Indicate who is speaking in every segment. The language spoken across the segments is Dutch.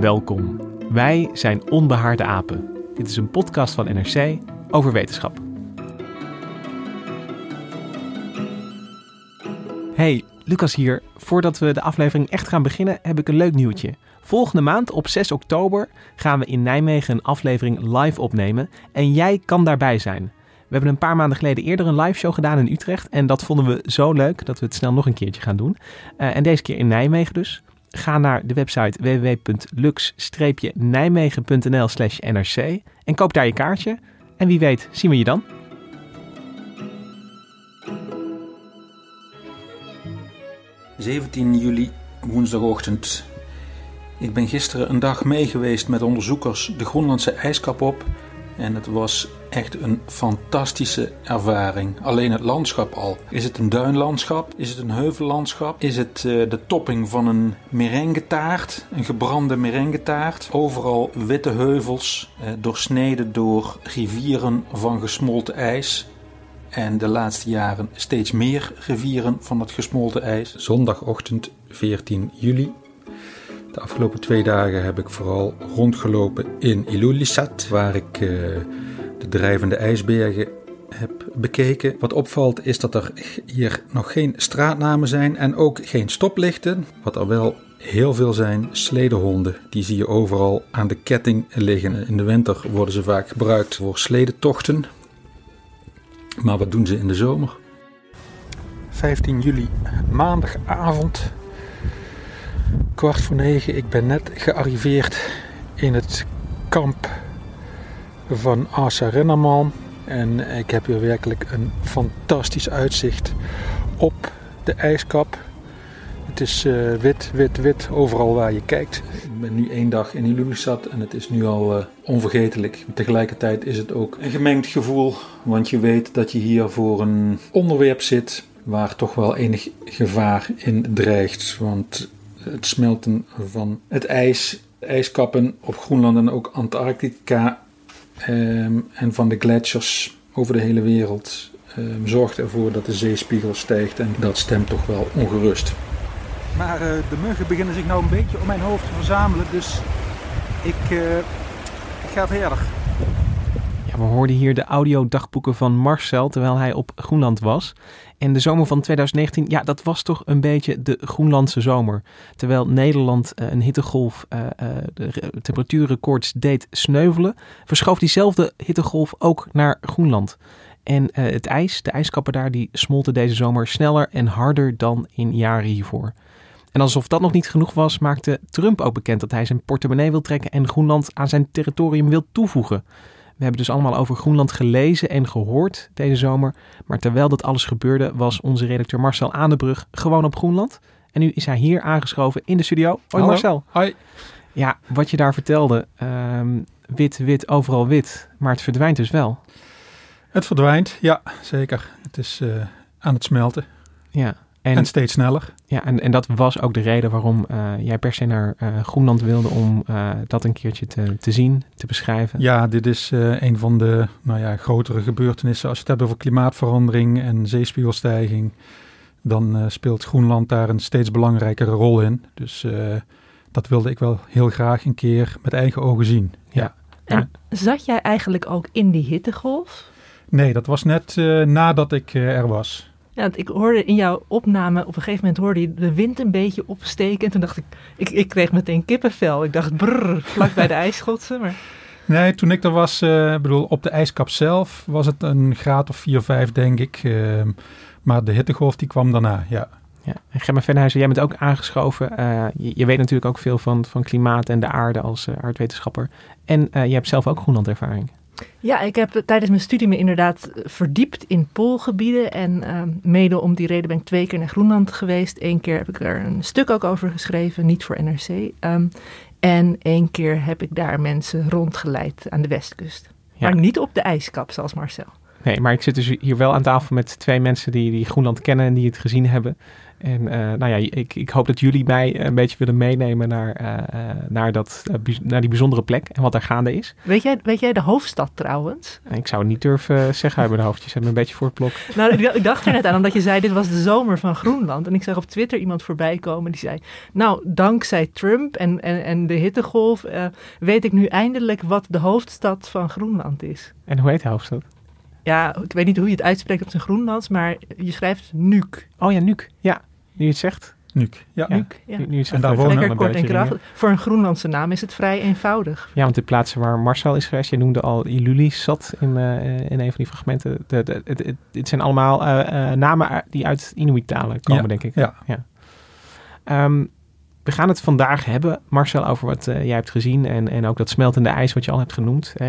Speaker 1: Welkom. Wij zijn Onbehaarde Apen. Dit is een podcast van NRC over wetenschap. Hey, Lucas hier. Voordat we de aflevering echt gaan beginnen, heb ik een leuk nieuwtje. Volgende maand op 6 oktober gaan we in Nijmegen een aflevering live opnemen en jij kan daarbij zijn. We hebben een paar maanden geleden eerder een live show gedaan in Utrecht en dat vonden we zo leuk dat we het snel nog een keertje gaan doen. Uh, en deze keer in Nijmegen dus. Ga naar de website www.lux-nijmegen.nl slash nrc en koop daar je kaartje. En wie weet zien we je dan.
Speaker 2: ...17 juli, woensdagochtend. Ik ben gisteren een dag mee geweest met onderzoekers de Groenlandse ijskap op... En het was echt een fantastische ervaring. Alleen het landschap al. Is het een duinlandschap? Is het een heuvellandschap? Is het uh, de topping van een merengetaart? Een gebrande merengetaart? Overal witte heuvels, uh, doorsneden door rivieren van gesmolten ijs. En de laatste jaren steeds meer rivieren van het gesmolten ijs. Zondagochtend 14 juli de afgelopen twee dagen heb ik vooral rondgelopen in Ilulissat, waar ik uh, de drijvende ijsbergen heb bekeken. Wat opvalt is dat er hier nog geen straatnamen zijn en ook geen stoplichten. Wat er wel heel veel zijn, sledehonden. Die zie je overal aan de ketting liggen. In de winter worden ze vaak gebruikt voor sledetochten. Maar wat doen ze in de zomer? 15 juli, maandagavond kwart voor negen. Ik ben net gearriveerd in het kamp van Asa Rennerman. En ik heb hier werkelijk een fantastisch uitzicht op de ijskap. Het is uh, wit, wit, wit overal waar je kijkt. Ik ben nu één dag in Ilulissat en het is nu al uh, onvergetelijk. Tegelijkertijd is het ook een gemengd gevoel, want je weet dat je hier voor een onderwerp zit waar toch wel enig gevaar in dreigt. Want het smelten van het ijs, ijskappen op Groenland en ook Antarctica um, en van de gletsjers over de hele wereld um, zorgt ervoor dat de zeespiegel stijgt en dat stemt toch wel ongerust. Maar uh, de muggen beginnen zich nou een beetje om mijn hoofd te verzamelen, dus ik, uh, ik ga verder.
Speaker 1: Ja, we hoorden hier de audiodagboeken van Marcel terwijl hij op Groenland was. En de zomer van 2019, ja, dat was toch een beetje de Groenlandse zomer. Terwijl Nederland uh, een hittegolf, uh, de temperatuurrecords deed sneuvelen, verschoof diezelfde hittegolf ook naar Groenland. En het ijs, de ijskappen daar, die smolten deze zomer sneller en harder dan in jaren hiervoor. En alsof dat nog niet genoeg was, maakte Trump ook bekend dat hij zijn portemonnee wil trekken en Groenland aan zijn territorium wil toevoegen. We hebben dus allemaal over Groenland gelezen en gehoord deze zomer. Maar terwijl dat alles gebeurde, was onze redacteur Marcel Aandebrug gewoon op Groenland. En nu is hij hier aangeschoven in de studio. Hoi
Speaker 2: Hallo.
Speaker 1: Marcel.
Speaker 2: Hoi.
Speaker 1: Ja, wat je daar vertelde. Um, wit, wit, overal wit. Maar het verdwijnt dus wel.
Speaker 2: Het verdwijnt, ja, zeker. Het is uh, aan het smelten.
Speaker 1: Ja.
Speaker 2: En, en, steeds sneller.
Speaker 1: Ja, en, en dat was ook de reden waarom uh, jij per se naar uh, Groenland wilde om uh, dat een keertje te, te zien, te beschrijven.
Speaker 2: Ja, dit is een van de nou ja, grotere gebeurtenissen. Als je het hebt over klimaatverandering en zeespiegelstijging, dan speelt Groenland daar een steeds belangrijkere rol in. Dus dat wilde ik wel heel graag een keer met eigen ogen zien. Ja.
Speaker 3: En zat jij eigenlijk ook in die hittegolf?
Speaker 2: Nee, dat was net nadat ik er was.
Speaker 3: Ja, ik hoorde in jouw opname, op een gegeven moment hoorde je de wind een beetje opsteken. En toen dacht ik, ik, ik kreeg meteen kippenvel. Ik dacht, brrr, vlak bij de ijsschotsen. Maar...
Speaker 2: Nee, toen ik er was, uh, bedoel, op de ijskap zelf was het een graad of 4, 5 denk ik. Uh, maar de hittegolf die kwam daarna, ja.
Speaker 1: Ja, en Gemma Venhuizen, jij bent ook aangeschoven. Uh, je, je, weet natuurlijk ook veel van, van klimaat en de aarde als aardwetenschapper. En je hebt zelf ook Groenland-ervaring.
Speaker 3: Ja, ik heb tijdens mijn studie me inderdaad verdiept in poolgebieden. En ehm, mede om die reden ben ik twee keer naar Groenland geweest. Eén keer heb ik er een stuk ook over geschreven, niet voor NRC. Ehm, en één keer heb ik daar mensen rondgeleid aan de westkust.
Speaker 1: Ja.
Speaker 3: Maar niet op de ijskap, zoals Marcel.
Speaker 1: Nee, maar ik zit dus hier wel aan tafel met twee mensen die, die Groenland kennen en die het gezien hebben. En eh, nou ja, ik, ik hoop dat jullie mij een beetje willen meenemen naar, eh, eh, naar, dat, naar die bijzondere plek en wat daar gaande is.
Speaker 3: Weet jij, weet jij de hoofdstad trouwens?
Speaker 1: En ik zou het niet durven zeggen uit mijn hoofd. Je zet me een beetje voor het blok.
Speaker 3: Nou, ik, dacht er net aan, omdat je zei dit was de zomer van Groenland. En ik zag op Twitter iemand voorbij komen die zei... Nou, dankzij Trump en, en, en de hittegolf weet ik nu eindelijk wat de hoofdstad van Groenland is.
Speaker 1: En hoe heet de hoofdstad?
Speaker 3: Ja, ik weet niet hoe je het uitspreekt op zijn Groenlands, maar je schrijft Nuuk.
Speaker 1: Oh ja, Nuuk. Ja, nu je het zegt.
Speaker 2: Nuuk. Ja.
Speaker 1: Ja.
Speaker 3: Nuuk, ja.
Speaker 1: Nu, nu je het zegt
Speaker 2: En daar wonen-
Speaker 3: Lekker kort en
Speaker 1: een beetje
Speaker 3: krachtig. Voor een Groenlandse naam is het vrij eenvoudig.
Speaker 1: Ja, want de plaatsen waar Marcel is geweest, je noemde al Iluli zat in, eh, in een van die fragmenten. De, de, het, het, het zijn allemaal eh, eh, namen die uit Inuit-talen komen,
Speaker 2: Ja,
Speaker 1: denk ik.
Speaker 2: ja.
Speaker 1: Ehm, we gaan het vandaag hebben, Marcel, over wat eh, jij hebt gezien en, en ook dat smeltende ijs wat je al hebt genoemd. Hè.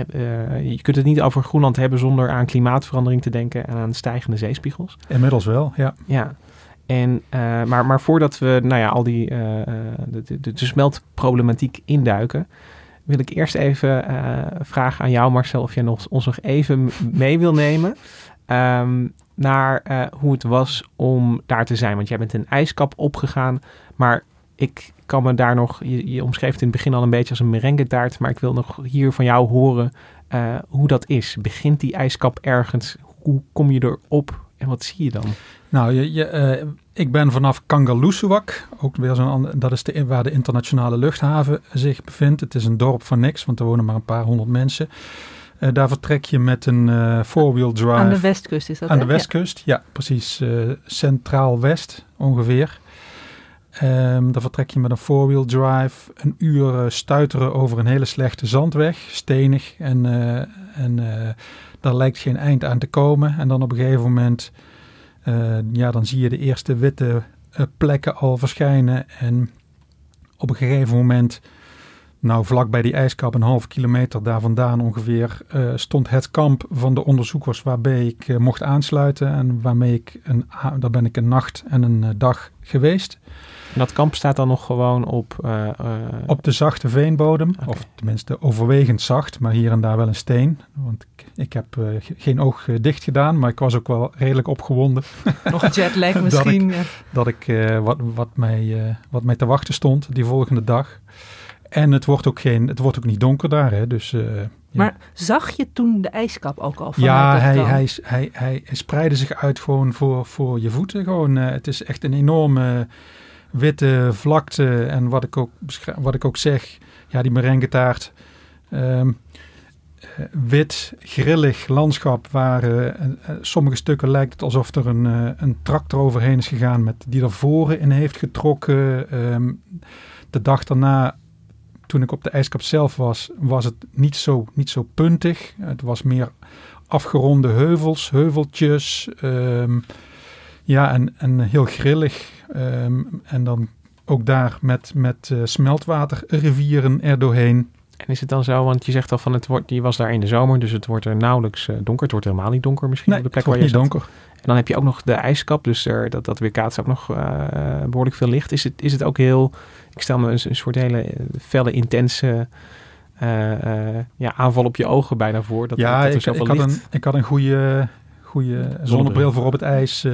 Speaker 1: Je kunt het niet over Groenland hebben zonder aan klimaatverandering te denken en aan stijgende zeespiegels.
Speaker 2: Inmiddels wel, ja.
Speaker 1: Ja. En, eh, maar, maar voordat we nou ja, al die eh, de, de, de, smeltproblematiek induiken, wil ik eerst even vragen aan jou, Marcel, of jij nog, ons nog even mee wil nemen ehm, naar hoe het was om daar te zijn. Want jij bent een ijskap opgegaan, maar ik kan me daar nog, je, je omschreef het in het begin al een beetje als een merengue-taart, maar ik wil nog hier van jou horen hoe dat is. Begint die ijskap ergens? Hoe kom je erop en wat zie je dan?
Speaker 2: Nou, je, je, eh, ik ben vanaf Kangerlussuaq, ook weer zo'n ander, dat is de, waar de internationale luchthaven zich bevindt. Het is een dorp van niks, want er wonen maar een paar honderd mensen. Eh, daar vertrek je met een eh four-wheel drive.
Speaker 3: Aan de westkust is dat,
Speaker 2: Aan
Speaker 3: hè?
Speaker 2: de westkust, ja, precies. eh, Centraal-West ongeveer. Ehm daar vertrek je met een four-wheel drive. Een uur stuiteren over een hele slechte zandweg. Stenig. En, eh, en eh, daar lijkt geen eind aan te komen. En dan op een gegeven moment... eh, ja, dan zie je de eerste witte eh, plekken al verschijnen. En op een gegeven moment... Nou, vlak bij die ijskap, een half kilometer daar vandaan ongeveer, eh, stond het kamp van de onderzoekers waarbij ik mocht aansluiten. En waarmee ik, een, daar ben ik een nacht en een dag geweest.
Speaker 1: En dat kamp staat dan nog gewoon op... eh, eh,
Speaker 2: Op de zachte veenbodem, of tenminste overwegend zacht, maar hier en daar wel een steen. Want ik, ik heb eh, ge- geen oog dicht gedaan, maar ik was ook wel redelijk opgewonden
Speaker 3: Nog jetlag
Speaker 2: Dat
Speaker 3: misschien.
Speaker 2: dat ik eh, wat, wat, mij, eh, wat mij te wachten stond die volgende dag. En het wordt ook, geen, het wordt ook niet donker daar, hè, dus... eh, ja.
Speaker 3: Maar zag je toen de ijskap ook al
Speaker 2: Ja, hij, hij, is- hij, hij, hij spreidde zich uit gewoon voor, voor je voeten. Gewoon, eh, het is echt een enorme witte vlakte. En wat ik ook, wat ik ook zeg, ja, die merengetaart. ehm eh, wit, grillig landschap waar eh, eh, sommige stukken lijkt het alsof er een, een tractor overheen is gegaan met, die er voren in heeft getrokken. Ehm, de dag daarna, toen ik op de ijskap zelf was, was het niet zo, niet zo puntig. Het was meer afgeronde heuvels, heuveltjes. ehm, ja, en, en heel grillig. ehm, en dan ook daar met, met eh, smeltwaterrivieren erdoorheen.
Speaker 1: En is het dan zo, want je zegt al van het wordt, je was daar in de zomer, dus het wordt er nauwelijks eh, donker. Het wordt helemaal niet donker misschien
Speaker 2: Nee,
Speaker 1: op de plek
Speaker 2: het
Speaker 1: waar je
Speaker 2: niet
Speaker 1: zat.
Speaker 2: donker.
Speaker 1: En dan heb je ook nog de ijskap, dus er, dat, dat weerkaatst ook nog eh, behoorlijk veel licht. Is het, is het ook heel, ik stel me een, een soort hele felle, intense ja, aanval op je ogen bijna voor. Dat,
Speaker 2: ja,
Speaker 1: dat er
Speaker 2: ik, ik, had
Speaker 1: licht...
Speaker 2: een, ik had een goede, goede zonnebril voor op het ijs eh,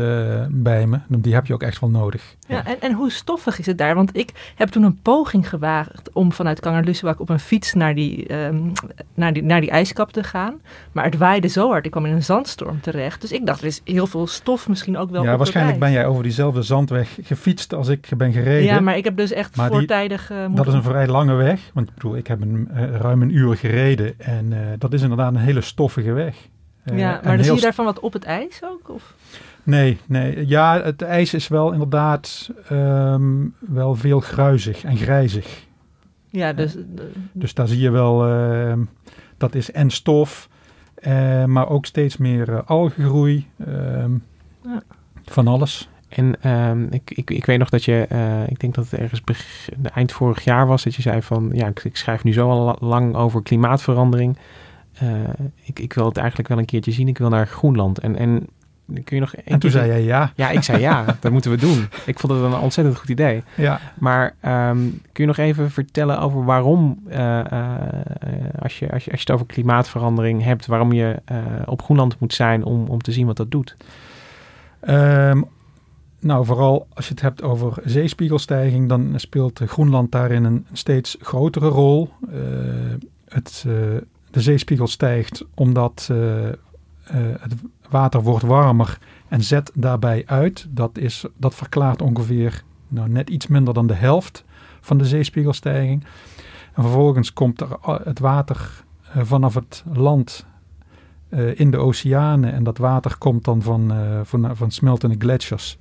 Speaker 2: bij me. Die heb je ook echt wel nodig.
Speaker 3: Ja, en, en hoe stoffig is het daar? Want ik heb toen een poging gewaagd om vanuit Kangerlussuaq op een fiets naar die, ehm, naar, die, naar die ijskap te gaan. Maar het waaide zo hard, ik kwam in een zandstorm terecht. Dus ik dacht, er is heel veel stof misschien ook wel
Speaker 2: ja,
Speaker 3: op
Speaker 2: waarschijnlijk ben jij over diezelfde zandweg gefietst als ik ben gereden.
Speaker 3: Ja, maar ik heb dus echt
Speaker 2: Maar die-
Speaker 3: voortijdig eh,
Speaker 2: Dat is een vrij lange weg. Want ik bedoel, ik heb een, eh, ruim een uur gereden. En eh, dat is inderdaad een hele stoffige weg. Eh,
Speaker 3: Ja, maar dan
Speaker 2: heel
Speaker 3: zie je daarvan wat op het ijs ook? Of?
Speaker 2: Nee, nee. Ja, het ijs is wel inderdaad ehm, wel veel gruizig en grijzig.
Speaker 3: Ja, dus... eh,
Speaker 2: Dus daar zie je wel, ehm, dat is en stof, eh, maar ook steeds meer eh, algengroei. ehm,
Speaker 3: Ja.
Speaker 2: Van alles.
Speaker 1: En ehm, ik, ik, ik weet nog dat je, eh, ik denk dat het ergens beg- eind vorig jaar was, dat je zei van, ja, ik, ik schrijf nu zo al la- lang over klimaatverandering. Eh, ik, ik wil het eigenlijk wel een keertje zien. Ik wil naar Groenland. En, en kun je nog
Speaker 2: En toen zei jij ja.
Speaker 1: Ja, ik zei ja, dat moeten we doen. Ik vond het een ontzettend goed idee.
Speaker 2: Ja.
Speaker 1: Maar ehm, kun je nog even vertellen over waarom, eh, eh, als, je, als, je, als je het over klimaatverandering hebt, waarom je op Groenland moet zijn om, om te zien wat dat doet?
Speaker 2: Ehm, nou, vooral als je het hebt over zeespiegelstijging, dan speelt Groenland daarin een steeds grotere rol. Het, de zeespiegel stijgt omdat eh, eh, het water wordt warmer en zet daarbij uit. Dat, is, dat verklaart ongeveer nou, net iets minder dan de helft van de zeespiegelstijging. En vervolgens komt er a- het water eh, vanaf het land eh, in de oceanen. En dat water komt dan van, eh, van, van smeltende gletsjers.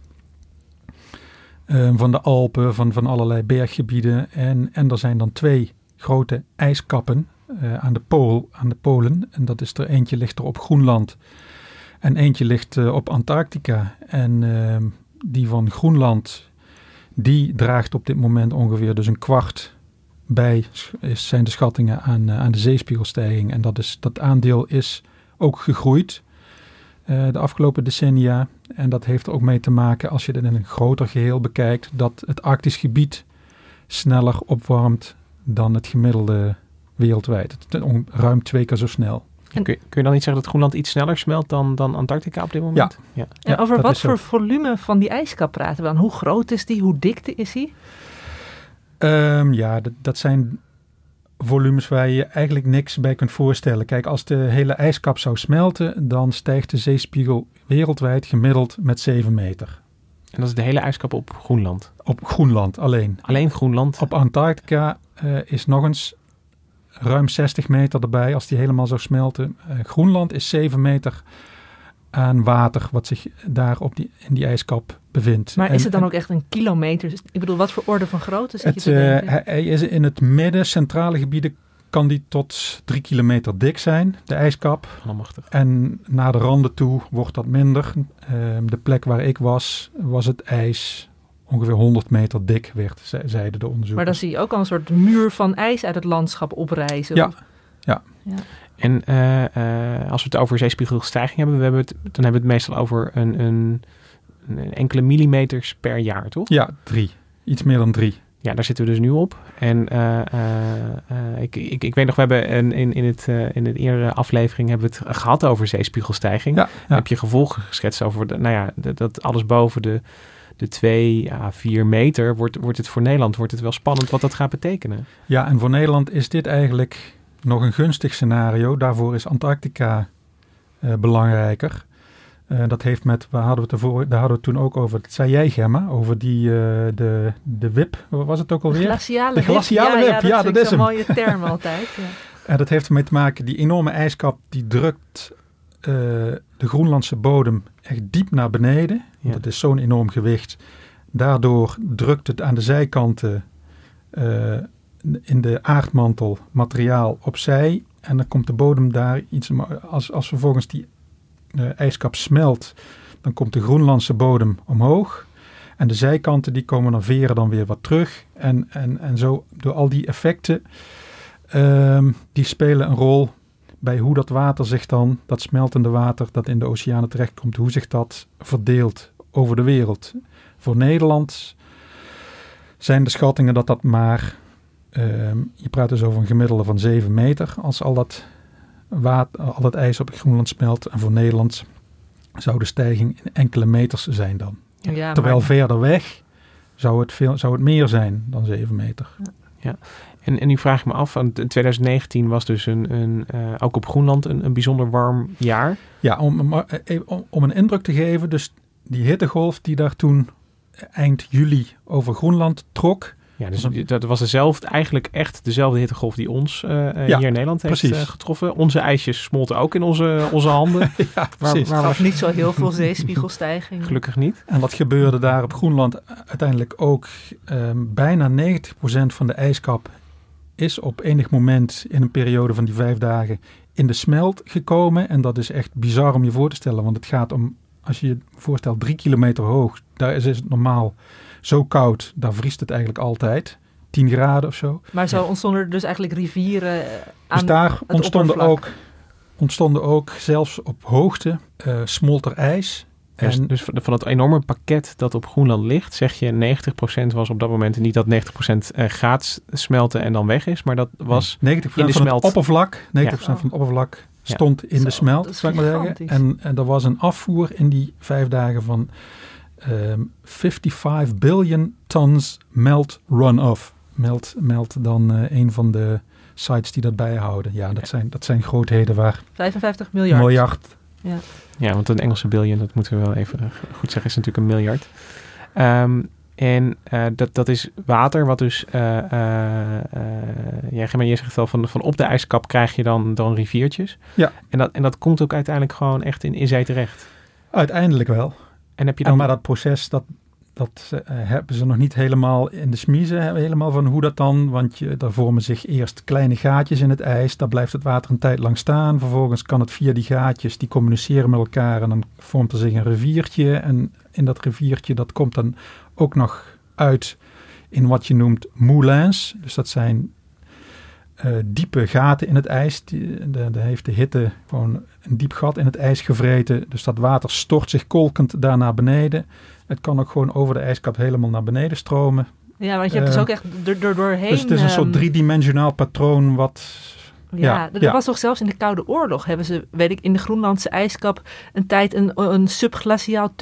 Speaker 2: Eh, van de Alpen, van, van allerlei berggebieden. En, en er zijn dan twee grote ijskappen eh, aan, de pool, aan de polen. En dat is er eentje ligt er op Groenland. En eentje ligt eh, op Antarctica. En ehm, die van Groenland, die draagt op dit moment ongeveer dus een kwart bij, is, zijn de schattingen aan, eh, aan de zeespiegelstijging. En dat, is, dat aandeel is ook gegroeid de afgelopen decennia. En dat heeft er ook mee te maken, als je het in een groter geheel bekijkt, dat het Arktisch gebied sneller opwarmt dan het gemiddelde wereldwijd. Ruim twee keer zo snel.
Speaker 3: En-
Speaker 1: Kun, je- kun je dan niet zeggen dat Groenland iets sneller smelt dan, dan Antarctica op dit moment? Ja.
Speaker 3: En
Speaker 2: Ja,
Speaker 3: over
Speaker 2: dat
Speaker 3: wat
Speaker 2: zo.
Speaker 3: voor volume van die ijskap praten we dan? Hoe groot is die? Hoe dik is die?
Speaker 2: Ehm, ja, dat, dat zijn volumes waar je eigenlijk niks bij kunt voorstellen. Kijk, als de hele ijskap zou smelten, dan stijgt de zeespiegel wereldwijd gemiddeld met 7 meter.
Speaker 1: En dat is de hele ijskap op Groenland.
Speaker 2: Op Groenland alleen.
Speaker 1: Alleen Groenland.
Speaker 2: Op Antarctica eh, is nog eens ruim 60 meter erbij als die helemaal zou smelten. Eh, Groenland is 7 meter aan water wat zich daar op die, in die ijskap bevindt.
Speaker 3: Maar
Speaker 2: En-
Speaker 3: is het dan
Speaker 2: en
Speaker 3: ook echt een kilometer? Ik bedoel, wat voor orde van grootte zit
Speaker 2: Het,
Speaker 3: je te
Speaker 2: eh,
Speaker 3: denken?
Speaker 2: hij, is in het midden, centrale gebieden, kan die tot 3 kilometer dik zijn, de ijskap.
Speaker 1: Allemachtig.
Speaker 2: En naar de randen toe wordt dat minder. Ehm, de plek waar ik was, was het ijs ongeveer 100 meter dik, werd, ze- zeiden de onderzoekers.
Speaker 3: Maar dan zie je ook al een soort muur van ijs uit het landschap oprijzen.
Speaker 2: Ja.
Speaker 1: En eh, eh, als we het over zeespiegelstijging hebben, we hebben het, dan hebben we het meestal over een, een, een enkele millimeters per jaar, toch?
Speaker 2: Ja, drie. Iets meer dan drie.
Speaker 1: Ja, daar zitten we dus nu op. En eh, ik, ik, ik weet nog, we hebben een, in, in, het, in de eerdere aflevering hebben we het gehad over zeespiegelstijging.
Speaker 2: Ja, ja.
Speaker 1: Heb je gevolgen geschetst over, de, nou ja, de- dat alles boven de, de 2 à 4 meter, wordt, wordt het voor Nederland wordt het wel spannend wat dat gaat betekenen.
Speaker 2: Ja, en voor Nederland is dit eigenlijk nog een gunstig scenario. Daarvoor is Antarctica eh, belangrijker. Eh, dat heeft met, waar hadden we het ervoor, daar hadden we het toen ook over, dat zei jij Gemma, over die, eh, de, de WIP, wat was het ook
Speaker 3: De
Speaker 2: alweer?
Speaker 3: glaciale
Speaker 2: De
Speaker 3: wip.
Speaker 2: glaciale
Speaker 3: ja,
Speaker 2: wip,
Speaker 3: Ja, dat
Speaker 2: ja, is hem.
Speaker 3: mooie term altijd. Ja.
Speaker 2: En dat heeft ermee te maken, die enorme ijskap die drukt eh, de Groenlandse bodem echt diep naar beneden.
Speaker 1: Ja.
Speaker 2: Dat is zo'n enorm gewicht. Daardoor drukt het aan de zijkanten eh, in de aardmantel materiaal opzij. En dan komt de bodem daar iets... Als, als vervolgens die eh, ijskap smelt, dan komt de Groenlandse bodem omhoog. En de zijkanten die komen dan veren dan weer wat terug. En, en, en zo door al die effecten... Ehm, die spelen een rol bij hoe dat water zich dan, dat smeltende water dat in de oceanen terechtkomt, hoe zich dat verdeelt over de wereld. Voor Nederland zijn de schattingen dat dat maar, ehm, je praat dus over een gemiddelde van 7 meter als al dat, water, al dat ijs op Groenland smelt. En voor Nederland zou de stijging in enkele meters zijn dan.
Speaker 3: Ja,
Speaker 2: Terwijl
Speaker 3: maar-
Speaker 2: verder weg zou het, veel, zou het meer zijn dan 7 meter.
Speaker 1: En, en nu vraag ik me af, want in 2019 was dus een, een, eh, ook op Groenland een, een bijzonder warm jaar.
Speaker 2: Ja, om, maar, eh, om, om een indruk te geven, dus die hittegolf die daar toen eind juli over Groenland trok.
Speaker 1: Ja, dus
Speaker 2: Dat
Speaker 1: was dezelfde, eigenlijk echt dezelfde hittegolf die ons eh, eh,
Speaker 2: Ja,
Speaker 1: hier in Nederland heeft eh, getroffen. Onze ijsjes smolten ook in onze, onze handen.
Speaker 2: ja,
Speaker 1: precies. waar-
Speaker 3: Of niet zo heel veel zeespiegelstijging.
Speaker 1: Gelukkig niet.
Speaker 2: En wat gebeurde daar op Groenland uiteindelijk ook? ehm, bijna 90% van de ijskap is op enig moment in een periode van die vijf dagen in de smelt gekomen. En dat is echt bizar om je voor te stellen, want het gaat om, als je je voorstelt, drie kilometer hoog. Daar is, is het normaal zo koud, daar vriest het eigenlijk altijd. 10 graden of zo.
Speaker 3: Maar zo ontstonden er dus eigenlijk rivieren eh, aan
Speaker 2: Dus daar
Speaker 3: het
Speaker 2: ontstonden
Speaker 3: oppervlak.
Speaker 2: ook ontstonden ook zelfs op hoogte uh, smolter ijs.
Speaker 1: Dus, en, dus van het enorme pakket dat op Groenland ligt, zeg je 90% was op dat moment niet dat 90% uh, gaat smelten en dan weg is, maar dat was 90% in de
Speaker 2: van
Speaker 1: smelt.
Speaker 2: het oppervlak, 90% ja. van het oppervlak stond in de smelt, zou ik maar zeggen. En, en er was een afvoer in die vijf dagen van um, 55 billion tons melt runoff. Melt, melt dan uh, een van de sites die dat bijhouden. Ja, dat, Zijn, dat zijn grootheden waar...
Speaker 3: 55 miljard.
Speaker 2: Miljard.
Speaker 3: Ja.
Speaker 1: ja, want een Engelse billion, dat moeten we wel even goed zeggen, is natuurlijk een miljard. Um, en uh, dat, dat is water, wat dus, uh, uh, ja, maar je zegt wel, van, van op de ijskap krijg je dan, dan riviertjes.
Speaker 2: Ja.
Speaker 1: En dat, en dat komt ook uiteindelijk gewoon echt in, in zee terecht.
Speaker 2: Uiteindelijk wel.
Speaker 1: En heb je dan...
Speaker 2: En maar dat proces, dat, dat uh, hebben ze nog niet helemaal in de smiezen, helemaal van hoe dat dan, want je, daar vormen zich eerst kleine gaatjes in het ijs, daar blijft het water een tijd lang staan, vervolgens kan het via die gaatjes, die communiceren met elkaar en dan vormt er zich een riviertje en in dat riviertje, dat komt dan ook nog uit in wat je noemt moulins, dus dat zijn uh, diepe gaten in het ijs. Daar heeft de hitte gewoon een diep gat in het ijs gevreten. Dus dat water stort zich kolkend daar naar beneden. Het kan ook gewoon over de ijskap helemaal naar beneden stromen.
Speaker 3: Ja, want je hebt uh, dus ook echt door, door, doorheen...
Speaker 2: Dus het is een soort driedimensionaal patroon wat...
Speaker 3: Ja, ja, er was toch zelfs in de Koude Oorlog hebben ze, weet ik, in de Groenlandse ijskap een tijd een, een subglaciaal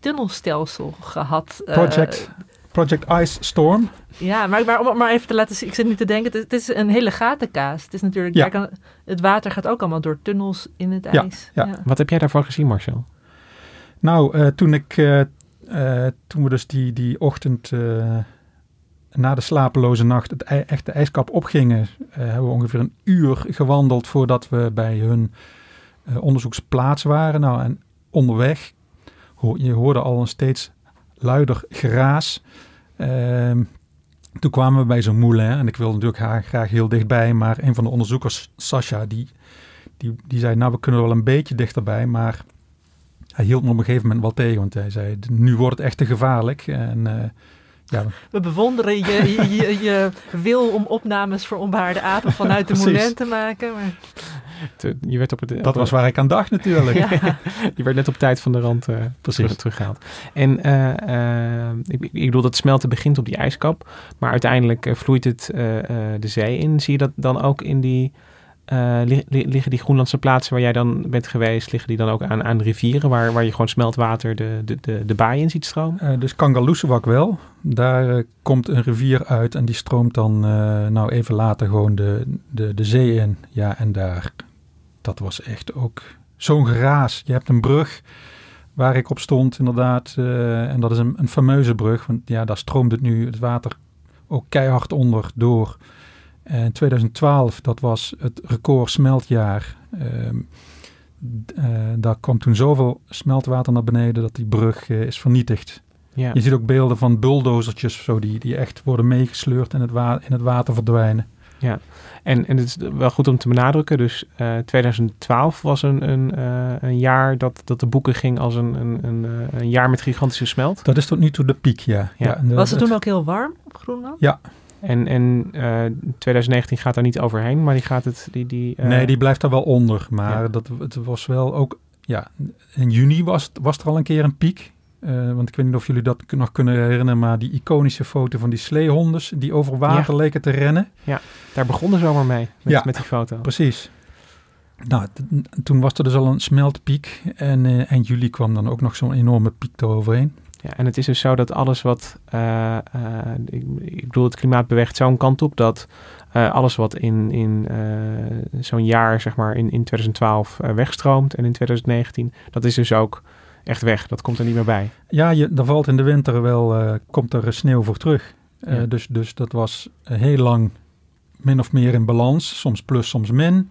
Speaker 3: tunnelstelsel gehad.
Speaker 2: Project, uh, Project Ice Storm.
Speaker 3: Ja, maar, maar om maar even te laten zien, ik zit nu te denken, het, het is een hele gatenkaas. Het is natuurlijk,
Speaker 2: ja.
Speaker 3: kan, het water gaat ook allemaal door tunnels in het ijs.
Speaker 2: Ja, ja.
Speaker 1: Wat heb jij daarvan gezien, Marcel?
Speaker 2: Nou, uh, toen ik, uh, uh, toen we dus die, die ochtend na de slapeloze nacht het ei, echt de ijskap opgingen, hebben we ongeveer een uur gewandeld voordat we bij hun onderzoeksplaats waren. Nou, en onderweg, ho je hoorde al een steeds luider geraas. Uh, toen kwamen we bij zo'n moulin en ik wilde natuurlijk haar graag heel dichtbij, maar een van de onderzoekers, Sascha, die, die, die zei, nou we kunnen wel een beetje dichterbij, maar hij hield me op een gegeven moment wel tegen, want hij zei, nu wordt het echt te gevaarlijk. En, uh, ja.
Speaker 3: We bewonderen je, je, je, je, wil om opnames voor onbehaarde apen vanuit de moulin te maken. Maar...
Speaker 1: Je werd op het,
Speaker 2: dat was waar ik aan dacht natuurlijk.
Speaker 1: Ja. je werd net op tijd van de rand uh, Precies. teruggehaald. En uh, uh, ik, ik, bedoel, dat smelten begint op die ijskap. Maar uiteindelijk vloeit het de zee in. Zie je dat dan ook in die... Li liggen die Groenlandse plaatsen waar jij dan bent geweest... liggen die dan ook aan, aan rivieren... Waar, waar je gewoon smeltwater de, de, de, de baai in ziet stromen?
Speaker 2: dus Kangalusewak wel. Daar komt een rivier uit... en die stroomt dan nou even later gewoon de, de, de zee in. Ja, en daar dat was echt ook zo'n geraas. Je hebt een brug waar ik op stond, inderdaad. Uh, en dat is een, een, fameuze brug. Want ja, daar stroomt het nu het water ook keihard onder door. En 2012, dat was het record smeltjaar. Uh, uh, daar kwam toen zoveel smeltwater naar beneden dat die brug is vernietigd.
Speaker 1: Ja.
Speaker 2: Je ziet ook beelden van bulldozertjes zo die, die echt worden meegesleurd en het in het water verdwijnen.
Speaker 1: Ja, en, en het is wel goed om te benadrukken. Dus uh, 2012 was een, een, uh, een jaar dat, dat de boeken ging als een, een, een, een, jaar met gigantische smelt.
Speaker 2: Dat is tot nu toe de piek, ja.
Speaker 1: ja.
Speaker 2: ja
Speaker 3: de, was het toen ook heel warm op Groenland?
Speaker 2: Ja.
Speaker 1: En, en uh, 2019 gaat daar niet overheen, maar die gaat het... Die, die, uh...
Speaker 2: Nee, die blijft daar wel onder. Maar ja. dat, het was wel ook... Ja, in juni was, was er al een keer een piek. Uh, want ik weet niet of jullie dat nog kunnen herinneren, maar die iconische foto van die sleehondes die over water
Speaker 1: ja.
Speaker 2: leken te rennen.
Speaker 1: Ja, daar begonnen ze zomaar mee met,
Speaker 2: ja,
Speaker 1: met die foto.
Speaker 2: Precies. Nou, toen was er dus al een smeltpiek en eind juli kwam dan ook nog zo'n enorme piek eroverheen.
Speaker 1: Ja, en het is dus zo dat alles wat, uh, ik, ik, bedoel, het klimaat beweegt zo'n kant op dat alles wat in, in zo'n jaar, zeg maar, in, in 2012 wegstroomt en in 2019, dat is dus ook echt weg. Dat komt er niet meer bij.
Speaker 2: Ja, je, er valt in de winter wel, komt er sneeuw voor terug. Ja. dus, dus dat was heel lang min of meer in balans. Soms plus, soms min.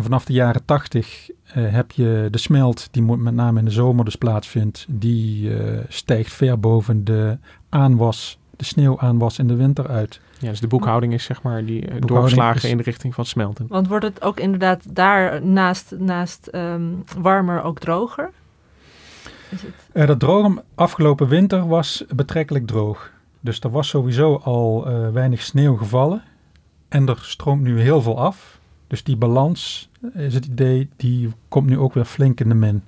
Speaker 2: En vanaf de jaren tachtig uh, heb je de smelt, die met name in de zomer dus plaatsvindt, die stijgt ver boven de aanwas, de sneeuwaanwas in de winter uit.
Speaker 1: Ja, dus de boekhouding is zeg maar die doorgeslagen is... in de richting van het smelten.
Speaker 3: Want wordt het ook inderdaad daar naast, naast um, warmer ook droger?
Speaker 2: Uh, dat droog afgelopen winter was betrekkelijk droog. Dus er was sowieso al uh, weinig sneeuw gevallen. En er stroomt nu heel veel af. Dus die balans is het idee, die komt nu ook weer flink in de min.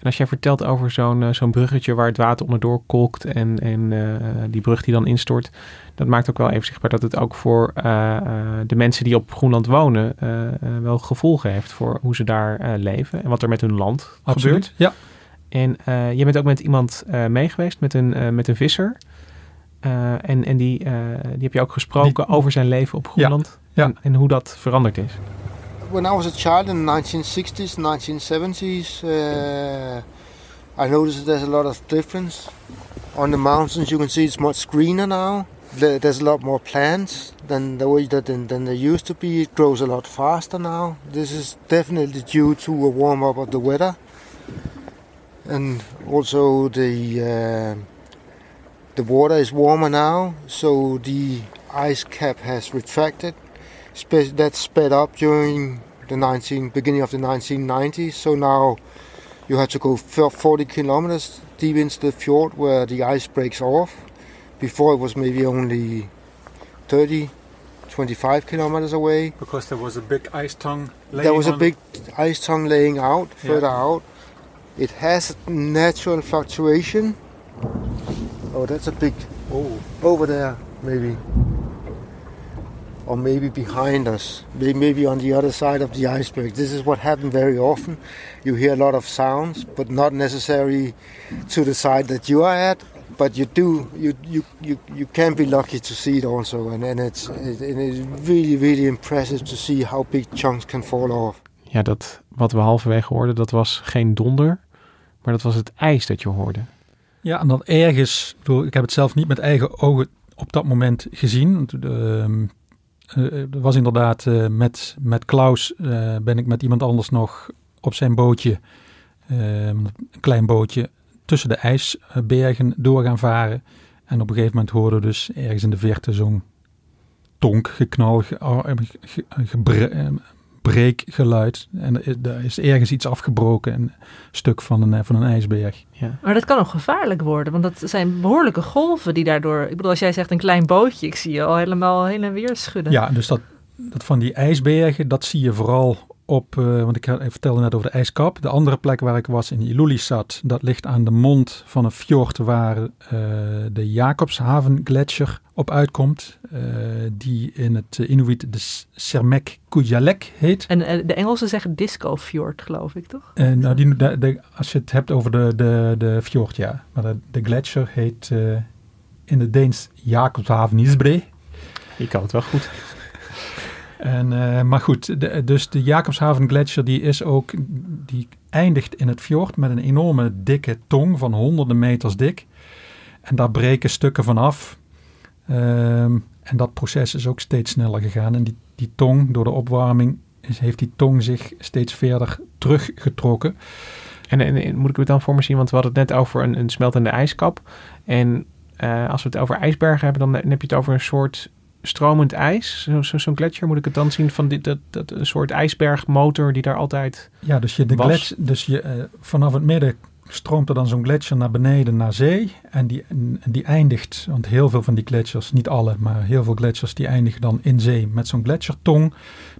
Speaker 1: En als jij vertelt over zo'n eh, zo'n bruggetje waar het water onderdoor kolkt en, en eh, die brug die dan instort, dat maakt ook wel even zichtbaar dat het ook voor eh, de mensen die op Groenland wonen wel gevolgen heeft voor hoe ze daar leven en wat er met hun land gebeurt.
Speaker 2: Ja,
Speaker 1: En je bent ook met iemand mee geweest, met een, met een visser. En en die, die heb je ook gesproken
Speaker 2: Die-
Speaker 1: over zijn leven op Groenland
Speaker 2: ja.
Speaker 1: En, en hoe dat veranderd is.
Speaker 4: When I was a child in the 1960s, 1970s, uh, I noticed there's a lot of difference. On the mountains, you can see it's much greener now. There's a lot more plants than the way that than, there used to be. It grows a lot faster now. This is definitely due to a warm up of the weather, and also the uh, the water is warmer now, so the ice cap has retracted that sped up during the 19 beginning of the 1990s. So now you have to go 40 kilometers deep into the fjord where the ice breaks off. Before it was maybe only 30, 25 kilometers away.
Speaker 2: because there was a big ice tongue.
Speaker 4: there was a big ice tongue laying out
Speaker 2: Yeah.
Speaker 4: further out. It has natural fluctuation. Oh, that's a big
Speaker 2: Oh,
Speaker 4: over there, maybe. Or maybe behind us, May- maybe on the other side of the iceberg. This is what happens very often. You hear a lot of sounds, but not necessarily to the side that you are at. But you do, you you, you, you can be lucky to see it also, and, and it's it, and it's really really impressive to see how big chunks can fall off.
Speaker 1: Ja, dat wat we halverwege hoorden, dat was geen donder, maar dat was het ijs dat je hoorde.
Speaker 2: Ja, en dan ergens, ik, bedoel, ik heb het zelf niet met eigen ogen op dat moment gezien. Want, er was inderdaad eh, met, met Klaus, eh, ben ik met iemand anders nog op zijn bootje, een klein bootje, tussen de ijsbergen door gaan varen. En op een gegeven moment hoorden we dus ergens in de verte zo'n tonk, geknal, ge, breekgeluid. En er is- er is ergens iets afgebroken, een stuk van een, eh, van een ijsberg.
Speaker 1: Ja.
Speaker 3: Maar dat kan ook gevaarlijk worden, want dat zijn behoorlijke golven die daardoor... Ik bedoel, als jij zegt een klein bootje, ik zie je al helemaal heen en weer schudden.
Speaker 2: Ja, dus dat, dat van die ijsbergen, dat zie je vooral op, eh, want ik, had- ik vertelde net over de ijskap. De andere plek waar ik was in Ilulissat, dat ligt aan de mond van een fjord waar eh, de Jacobshaven gletsjer op uitkomt. eh, die in het Inuit de Sermek Kujalek heet.
Speaker 3: En de Engelsen zeggen Disco Fjord, geloof ik, toch?
Speaker 2: En nou, die, de, de- als je het hebt over de, de, de fjord, ja. Maar de, de gletsjer heet eh, in het Deens Jacobshaven Isbre.
Speaker 1: Je kan het wel goed.
Speaker 2: En, eh, maar goed, de, dus de Jacobshaven Gletsjer die is ook, die eindigt in het fjord met een enorme dikke tong van honderden meters dik. En daar breken stukken van af. Ehm, en dat proces is ook steeds sneller gegaan. En die, die tong, door de opwarming, heeft die tong zich steeds verder teruggetrokken.
Speaker 1: En, en, moet ik het dan voor me zien? Want we hadden het net over een, een smeltende ijskap. En eh, als we het over ijsbergen hebben, dan heb je het over een soort stromend ijs. Zo- zo- Zo'n gletsjer moet ik het dan zien van dit, dat, dat, een soort ijsbergmotor die daar altijd...
Speaker 2: Ja, dus, je de glets, dus je, eh, vanaf het midden stroomt er dan zo'n gletsjer naar beneden naar zee. En die, en die eindigt, want heel veel van die gletsjers, niet alle, maar heel veel gletsjers, die eindigen dan in zee met zo'n gletsjertong.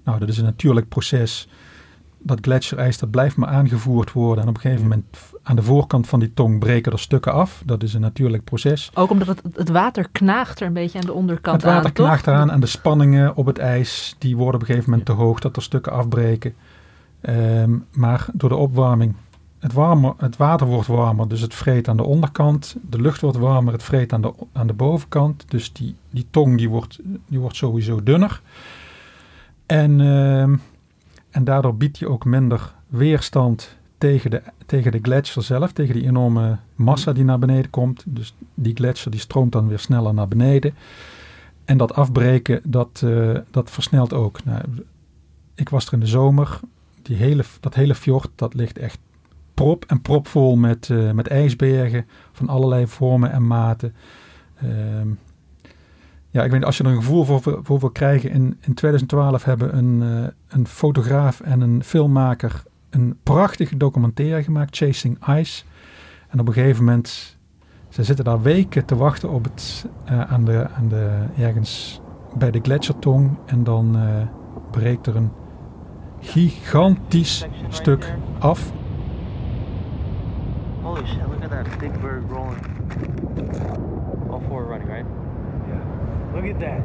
Speaker 2: Nou, dat is een natuurlijk proces. Dat gletsjerijs, dat blijft maar aangevoerd worden. En op een gegeven moment aan de voorkant van die tong breken er stukken af. Dat is een natuurlijk proces.
Speaker 3: Ook omdat het, het water knaagt er een beetje aan de onderkant
Speaker 2: Het water
Speaker 3: aan, toch?
Speaker 2: knaagt eraan en de spanningen op het ijs, die worden op een gegeven moment te hoog dat er stukken afbreken. Ehm, maar door de opwarming, het, warmer, het water wordt warmer, dus het vreet aan de onderkant. De lucht wordt warmer, het vreet aan de, aan de bovenkant. Dus die, die tong die wordt, die wordt sowieso dunner. En, ehm, en daardoor biedt je ook minder weerstand tegen de, tegen de gletsjer zelf, tegen die enorme massa die naar beneden komt. Dus die gletsjer die stroomt dan weer sneller naar beneden. En dat afbreken, dat, eh, dat versnelt ook. Nou, ik was er in de zomer. Die hele, dat hele fjord, dat ligt echt prop en propvol met, eh, met ijsbergen van allerlei vormen en maten. Ehm, ja, ik weet als je er een gevoel voor, voor wil krijgen. In, in 2012 hebben een, eh, een fotograaf en een filmmaker een prachtige documentaire gemaakt, Chasing Ice. En op een gegeven moment, ze zitten daar weken te wachten op het, eh, aan de, aan de, ergens bij de gletsjertong. En dan, eh, breekt er een gigantisch stuk af.
Speaker 5: Holy shit, look at that big bird rolling. Look at that.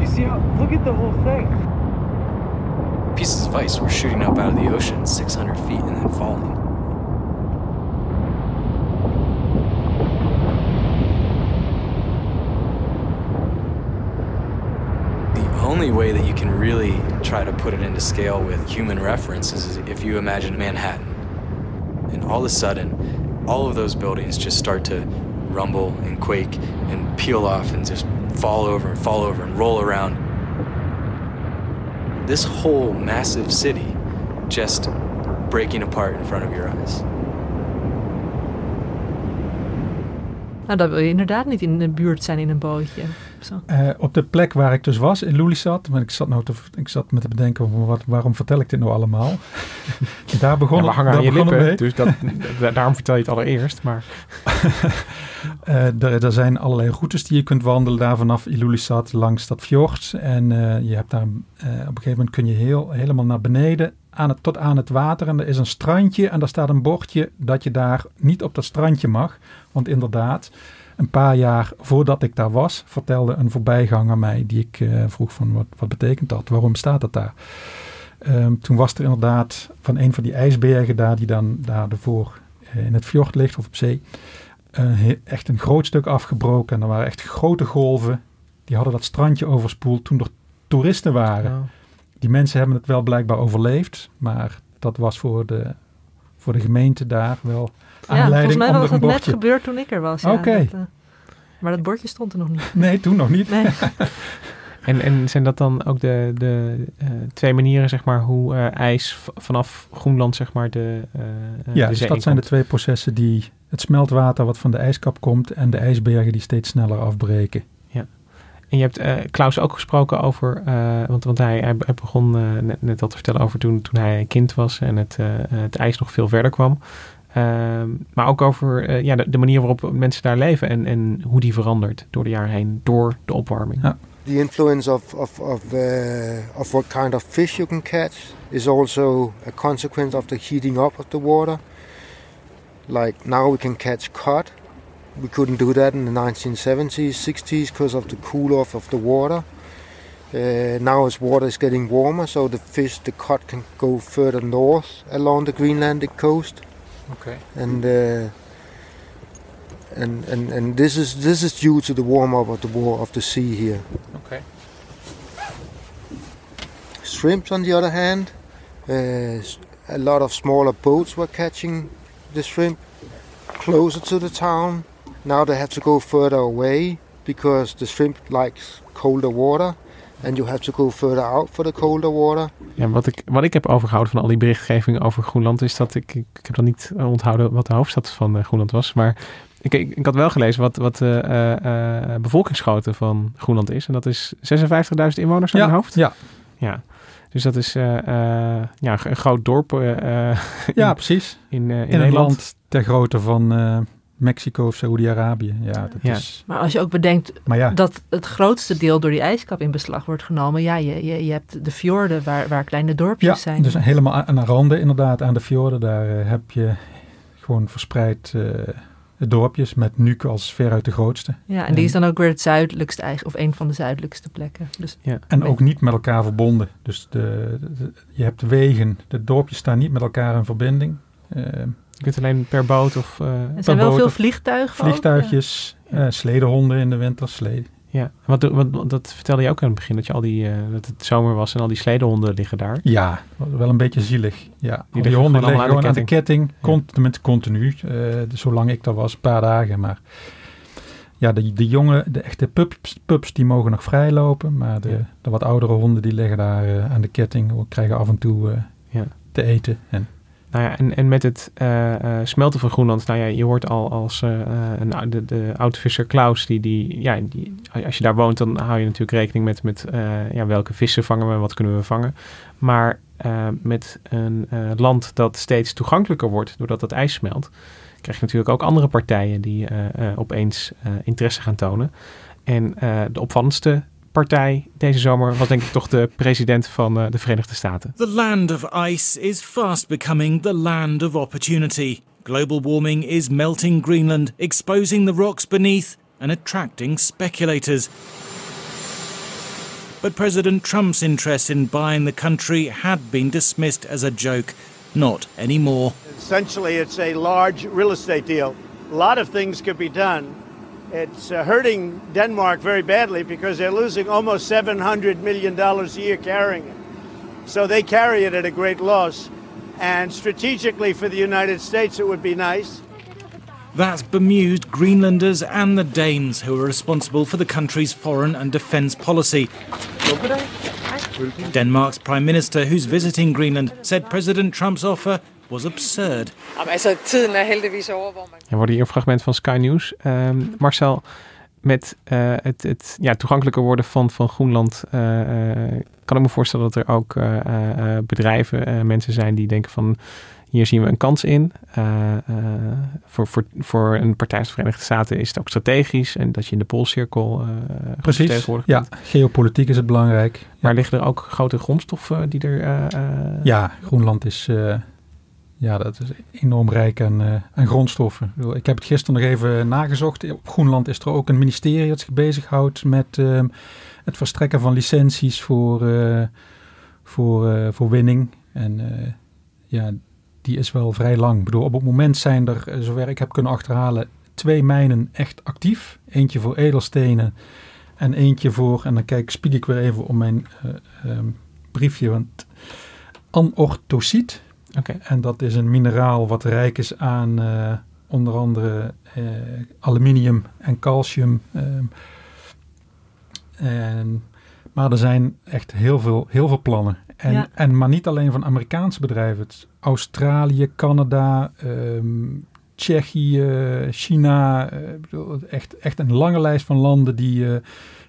Speaker 5: You see how, look at the whole thing.
Speaker 6: Pieces of ice were shooting up out of the ocean 600 feet and then falling. The only way that you can really try to put it into scale with human reference is if you imagine Manhattan. And all of a sudden, all of those buildings just start to rumble and quake and peel off and just fall over and fall over and roll around. This whole massive city just breaking apart in front of your eyes.
Speaker 3: Nou, dan wil je inderdaad niet in de buurt zijn in een bootje. Zo.
Speaker 2: Uh, op de plek waar ik dus was, in Lelystad, want ik zat, nou te, ik zat me te bedenken, van wat, waarom vertel ik dit nou allemaal? daar begon
Speaker 1: ja, we hangen aan je lippen, mee. dus dat, daarom vertel je het allereerst. Maar.
Speaker 2: uh, er, er, zijn allerlei routes die je kunt wandelen daar vanaf Ilulissat langs dat fjord. En uh, je hebt daar, op een gegeven moment kun je heel, helemaal naar beneden aan het, tot aan het water. En er is een strandje en daar staat een bordje dat je daar niet op dat strandje mag. Want inderdaad, een paar jaar voordat ik daar was, vertelde een voorbijganger mij, die ik uh, vroeg van wat, wat betekent dat? Waarom staat dat daar? Um, toen was er inderdaad van een van die ijsbergen daar, die dan daar ervoor uh, in het fjord ligt of op zee, echt een groot stuk afgebroken. En er waren echt grote golven. Die hadden dat strandje overspoeld toen er toeristen waren. Die mensen hebben het wel blijkbaar overleefd, maar dat was voor de, voor de gemeente daar wel
Speaker 3: ja, volgens mij was het net gebeurd toen ik er was.
Speaker 2: Ja, Oké.
Speaker 3: Uh, maar dat bordje stond er nog niet.
Speaker 2: Nee, toen nog niet. Nee.
Speaker 1: en, en zijn dat dan ook de, de uh, twee manieren, zeg maar, hoe uh, ijs vanaf Groenland, zeg maar, de,
Speaker 2: ja,
Speaker 1: de
Speaker 2: dus dat zijn de twee processen die het smeltwater wat van de ijskap komt en de ijsbergen die steeds sneller afbreken.
Speaker 1: En je hebt uh, Klaus ook gesproken over, uh, want, want hij, hij, hij begon uh, net, net al te vertellen over toen, toen hij kind was en het, het ijs nog veel verder kwam. Ehm, maar ook over uh, ja, de, de, manier waarop mensen daar leven en, en hoe die verandert door de jaren heen, door de opwarming. Ja.
Speaker 4: The influence of, of, of, uh, of what kind of fish you can catch is also a consequence of the heating up of the water. Like now we can catch cod. We couldn't do that in the 1970s, 60s because of the cool off of the water. Uh, now as water is getting warmer, so the fish, the cod can go further north along the Greenlandic coast.
Speaker 1: Okay.
Speaker 4: And uh, and and and this is this is due to the warm up of the war of the sea here.
Speaker 1: Okay.
Speaker 4: Shrimps, on the other hand, uh, a lot of smaller boats were catching the shrimp closer to the town. Now they have to go further away because the shrimp likes colder water. And you have to go further out for the colder water.
Speaker 1: Ja, wat ik, wat ik heb overgehouden van al die berichtgeving over Groenland is dat ik, ik, ik heb dan niet onthouden wat de hoofdstad van uh, Groenland was. Maar ik, ik, ik, had wel gelezen wat, wat de uh, uh, bevolkingsgrootte van Groenland is. En dat is 56.000 inwoners aan
Speaker 2: ja,
Speaker 1: mijn hoofd.
Speaker 2: Ja.
Speaker 1: ja. Dus dat is ja, een groot dorp.
Speaker 2: ja, precies.
Speaker 1: In, in,
Speaker 2: in
Speaker 1: Nederland.
Speaker 2: land ter grootte van Mexico of Saoedi-Arabië. Ja, dat
Speaker 1: ja.
Speaker 2: Is...
Speaker 3: Maar als je ook bedenkt
Speaker 2: ja.
Speaker 3: dat het grootste deel door die ijskap in beslag wordt genomen. Ja, je, je, je hebt de fjorden waar, waar kleine dorpjes
Speaker 2: ja,
Speaker 3: zijn.
Speaker 2: dus helemaal aan de randen inderdaad, aan de fjorden. Daar uh, heb je gewoon verspreid uh, dorpjes met Nuuk als veruit de grootste.
Speaker 3: Ja, en, en die is dan ook weer het zuidelijkste eigen, of een van de zuidelijkste plekken. Dus
Speaker 1: ja.
Speaker 2: En ook niet met elkaar verbonden. Dus de, de, je hebt wegen, de dorpjes staan niet met elkaar in verbinding. Uh,
Speaker 1: je kunt alleen per boot of... Uh,
Speaker 3: er zijn wel veel vliegtuigen
Speaker 2: Vliegtuigjes, ja. uh, sledehonden in de winter, sleden.
Speaker 1: Ja, wat, wat, dat vertelde je ook aan het begin, dat, je al die, uh, dat het zomer was en al die sledehonden liggen daar.
Speaker 2: Ja, wel een beetje zielig. Ja, die, die honden liggen gewoon aan de ketting, aan de ketting tenminste continu, zolang ik daar was, een paar dagen. Maar ja, de, de jonge, de echte pups, pups die mogen nog vrij lopen, maar de, ja. de wat oudere honden die liggen daar aan de ketting, krijgen af en toe te eten en...
Speaker 1: Nou ja, en, en met het uh, uh, smelten van Groenland, nou ja, je hoort al als een, de, de oud-visser Klaus, die, die, ja, die, als je daar woont, dan hou je natuurlijk rekening met, met ja, welke vissen vangen we, wat kunnen we vangen. Maar met een land dat steeds toegankelijker wordt doordat het ijs smelt, krijg je natuurlijk ook andere partijen die opeens interesse gaan tonen. En de opvallendste partij deze zomer was denk ik toch de president van uh, de Verenigde Staten.
Speaker 7: The land of ice is fast becoming the land of opportunity. Global warming is melting Greenland, exposing the rocks beneath and attracting speculators. But President Trump's interest in buying the country had been dismissed as a joke. Not anymore.
Speaker 8: Essentially, it's a large real estate deal. A lot of things could be done it's uh, hurting Denmark very badly because they're losing almost $700 million a year carrying it. So they carry it at a great loss. And strategically for the United States, it would be nice.
Speaker 7: That's bemused Greenlanders and the Danes who are responsible for the country's foreign and defence policy. Denmark's Prime Minister, who's visiting Greenland, said President Trump's offer was absurd.
Speaker 9: Altså, tiden er heldigvis over, hvor man...
Speaker 1: Er wordt hier een fragment van Sky News. Um, Marcel, met uh, het, het ja, toegankelijker worden van, van Groenland... Uh, kan ik me voorstellen dat er ook uh, bedrijven, mensen zijn die denken van... Hier zien we een kans in. voor, voor, voor een partij als de Verenigde Staten is het ook strategisch. En dat je in de Poolcirkel
Speaker 2: Precies, ja. Geopolitiek is het belangrijk.
Speaker 1: Maar liggen er ook grote grondstoffen die er...
Speaker 2: ja, Groenland is ja, dat is enorm rijk aan, uh, aan grondstoffen. Ik heb het gisteren nog even nagezocht. Op Groenland is er ook een ministerie dat zich bezighoudt met uh, het verstrekken van licenties voor, uh, voor, uh, voor winning. En ja, die is wel vrij lang. Ik bedoel, op het moment zijn er, zover ik heb kunnen achterhalen, twee mijnen echt actief. Eentje voor edelstenen en eentje voor, en dan kijk, spiek ik weer even om mijn um, briefje, want anorthosiet en dat is een mineraal wat rijk is aan uh, onder andere uh, aluminium en calcium. Ehm, en, maar er zijn echt heel veel, heel veel plannen. En, ja. en, maar niet alleen van Amerikaanse bedrijven. Het Australië, Canada, um, Tsjechië, China. Uh, echt, echt een lange lijst van landen die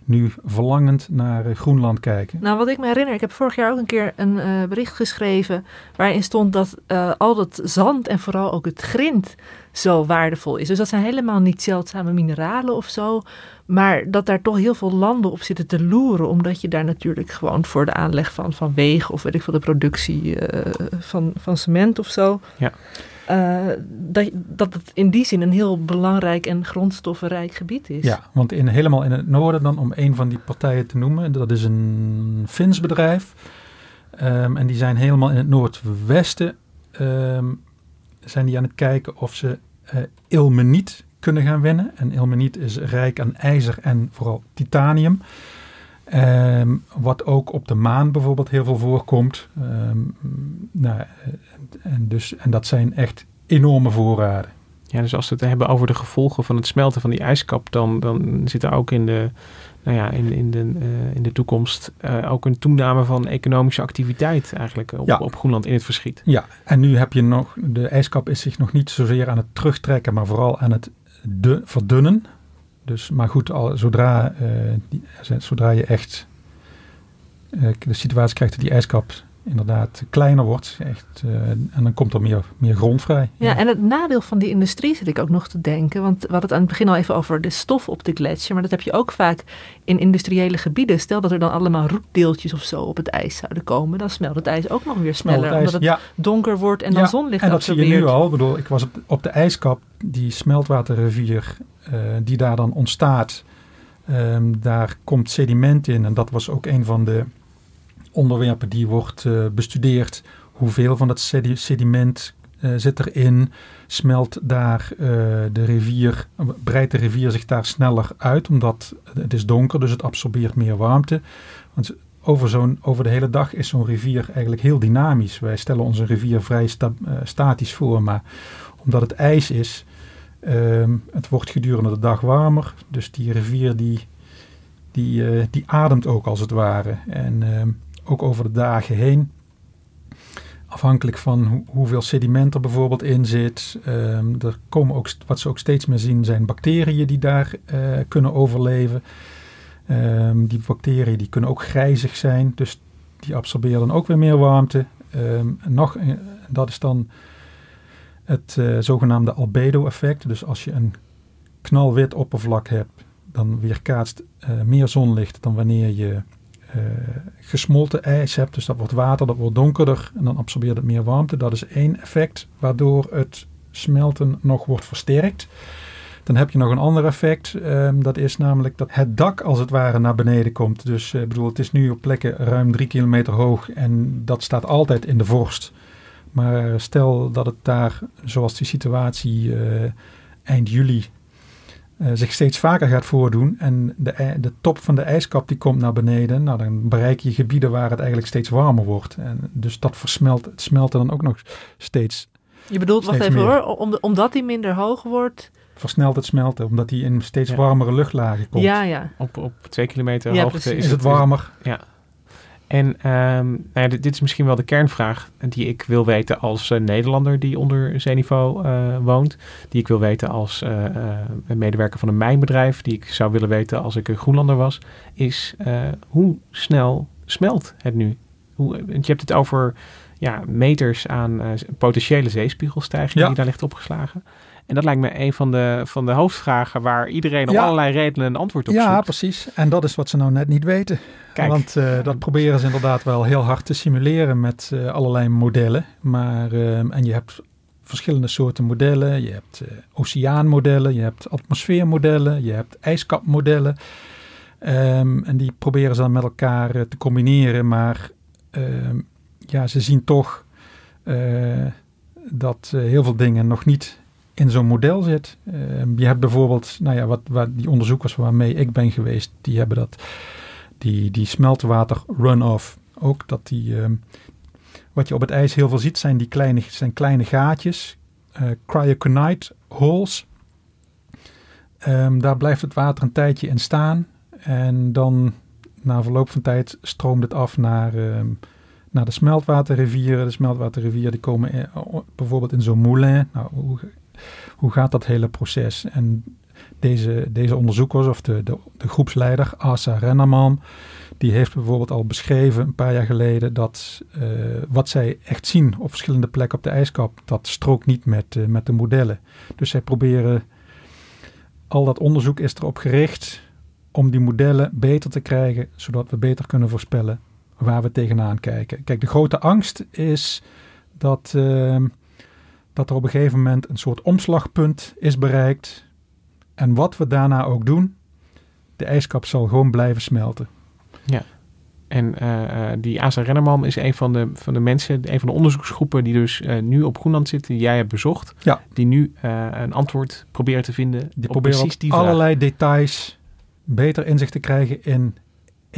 Speaker 2: nu verlangend naar eh, Groenland kijken?
Speaker 3: Nou, wat ik me herinner, ik heb vorig jaar ook een keer een uh, bericht geschreven waarin stond dat uh, al dat zand en vooral ook het grind zo waardevol is. Dus dat zijn helemaal niet zeldzame mineralen of zo, maar dat daar toch heel veel landen op zitten te loeren, omdat je daar natuurlijk gewoon voor de aanleg van, van wegen of weet ik veel, de productie uh, van, van cement of zo.
Speaker 1: Ja.
Speaker 3: Uh, dat, dat het in die zin een heel belangrijk en grondstoffenrijk gebied is.
Speaker 2: Ja, want in, helemaal in het noorden dan, om een van die partijen te noemen, dat is een Fins bedrijf. Um, en die zijn helemaal in het noordwesten, um, zijn die aan het kijken of ze uh, ilmeniet kunnen gaan winnen. En ilmeniet is rijk aan ijzer en vooral titanium. Um, wat ook op de maan bijvoorbeeld heel veel voorkomt. Um, nou, en, dus, en dat zijn echt enorme voorraden.
Speaker 1: Ja, dus als we het hebben over de gevolgen van het smelten van die ijskap, dan, dan zit er ook in de, nou ja, in, in, de, uh, in de toekomst uh, ook een toename van economische activiteit eigenlijk op, ja. op Groenland in het verschiet.
Speaker 2: Ja, en nu heb je nog, de ijskap is zich nog niet zozeer aan het terugtrekken, maar vooral aan het de, verdunnen. Dus, maar goed, al, zodra, uh, die, zodra je echt uh, de situatie krijgt dat die ijskap inderdaad kleiner wordt. Echt, uh, en dan komt er meer, meer grond vrij.
Speaker 3: Ja, ja, en het nadeel van die industrie zit ik ook nog te denken. Want we hadden het aan het begin al even over de stof op de gletsjer. Maar dat heb je ook vaak in industriële gebieden. Stel dat er dan allemaal roetdeeltjes of zo op het ijs zouden komen. Dan smelt het ijs ook nog weer sneller.
Speaker 2: ijs,
Speaker 3: omdat het
Speaker 2: ja.
Speaker 3: donker wordt en dan zonlicht
Speaker 2: En dat zie je nu al. Ik bedoel, ik was op de, op de ijskap, die smeltwaterrivier uh, die daar dan ontstaat. Um, daar komt sediment in. En dat was ook een van de onderwerpen die wordt uh, bestudeerd. Hoeveel van dat sediment uh, zit erin? Smelt daar uh, de rivier, breidt de rivier zich daar sneller uit, omdat het is donker, dus het absorbeert meer warmte. Want over, zo'n, over de hele dag is zo'n rivier eigenlijk heel dynamisch. Wij stellen onze rivier vrij sta, statisch voor, maar omdat het ijs is, um, het wordt gedurende de dag warmer. Dus die rivier die, die, die ademt ook als het ware. En um, ook over de dagen heen. Afhankelijk van ho hoeveel sediment er bijvoorbeeld in zit. Um, er komen ook, wat ze ook steeds meer zien, zijn bacteriën die daar uh, kunnen overleven. Um, die bacteriën die kunnen ook grijzig zijn, dus die absorberen dan ook weer meer warmte. Um, nog, dat is dan het uh, zogenaamde albedo-effect. Dus als je een knalwit oppervlak hebt, dan weerkaatst meer zonlicht dan wanneer je gesmolten ijs hebt. Dus dat wordt water, dat wordt donkerder en dan absorbeert het meer warmte. Dat is één effect waardoor het smelten nog wordt versterkt. Dan heb je nog een ander effect. Um, dat is namelijk dat het dak als het ware naar beneden komt. Dus ik uh, bedoel, het is nu op plekken ruim drie kilometer hoog en dat staat altijd in de vorst. Maar stel dat het daar, zoals die situatie uh, eind juli uh, zich steeds vaker gaat voordoen en de, de top van de ijskap die komt naar beneden, nou, dan bereik je gebieden waar het eigenlijk steeds warmer wordt. En dus dat versmelt, het smelt dan ook nog steeds.
Speaker 3: Je bedoelt, wacht even meer. hoor, om, omdat die minder hoog wordt,
Speaker 2: versnelt het smelten, omdat hij in steeds ja. warmere luchtlagen komt.
Speaker 3: Ja, ja.
Speaker 1: Op, op twee kilometer ja, hoogte
Speaker 2: is, is, het warmer.
Speaker 1: Ja. En um, nou ja, dit, dit, is misschien wel de kernvraag die ik wil weten als uh, Nederlander die onder zeeniveau uh, woont. Die ik wil weten als uh, een medewerker van een mijnbedrijf. Die ik zou willen weten als ik een Groenlander was. Is hoe snel smelt het nu? Hoe, je hebt het over ja, meters aan potentiële zeespiegelstijging ja. die daar ligt opgeslagen. En dat lijkt me een van de, van de hoofdvragen waar iedereen ja. allerlei redenen een antwoord op
Speaker 2: ja,
Speaker 1: zoekt.
Speaker 2: Ja, precies. En dat is wat ze nou net niet weten.
Speaker 1: Kijk.
Speaker 2: Want uh, dat proberen ze inderdaad wel heel hard te simuleren met uh, allerlei modellen. Maar, uh, en je hebt verschillende soorten modellen. Je hebt oceaanmodellen, je hebt atmosfeermodellen, je hebt ijskapmodellen. Um, en die proberen ze dan met elkaar te combineren. Maar um, ja, ze zien toch dat heel veel dingen nog niet in zo'n model zit. Uh, je hebt bijvoorbeeld, nou ja, wat, wat die onderzoekers waarmee ik ben geweest, die hebben dat, die, die smeltwater runoff ook, dat die, uh, wat je op het ijs heel veel ziet, zijn die kleine, zijn kleine gaatjes, uh, cryoconite holes. Um, daar blijft het water een tijdje in staan en dan na verloop van tijd stroomt het af naar, naar de smeltwaterrivieren. De smeltwaterrivieren die komen in, bijvoorbeeld in zo'n moulin. Nou, hoe gaat dat hele proces? En deze, deze onderzoekers of de, de, de groepsleider Asa Rennerman, die heeft bijvoorbeeld al beschreven een paar jaar geleden dat uh, wat zij echt zien op verschillende plekken op de ijskap, dat strookt niet met, uh, met de modellen. Dus zij proberen, al dat onderzoek is erop gericht om die modellen beter te krijgen, zodat we beter kunnen voorspellen waar we tegenaan kijken. Kijk, de grote angst is dat... Uh, dat er op een gegeven moment een soort omslagpunt is bereikt. En wat we daarna ook doen, de ijskap zal gewoon blijven smelten.
Speaker 1: Ja. En uh, die Asa Rennerman is een van de, van de mensen, een van de onderzoeksgroepen die dus uh, nu op Groenland zitten, die jij hebt bezocht.
Speaker 2: Ja.
Speaker 1: Die nu een antwoord proberen te vinden
Speaker 2: die
Speaker 1: op
Speaker 2: proberen
Speaker 1: precies die
Speaker 2: allerlei details beter inzicht te krijgen in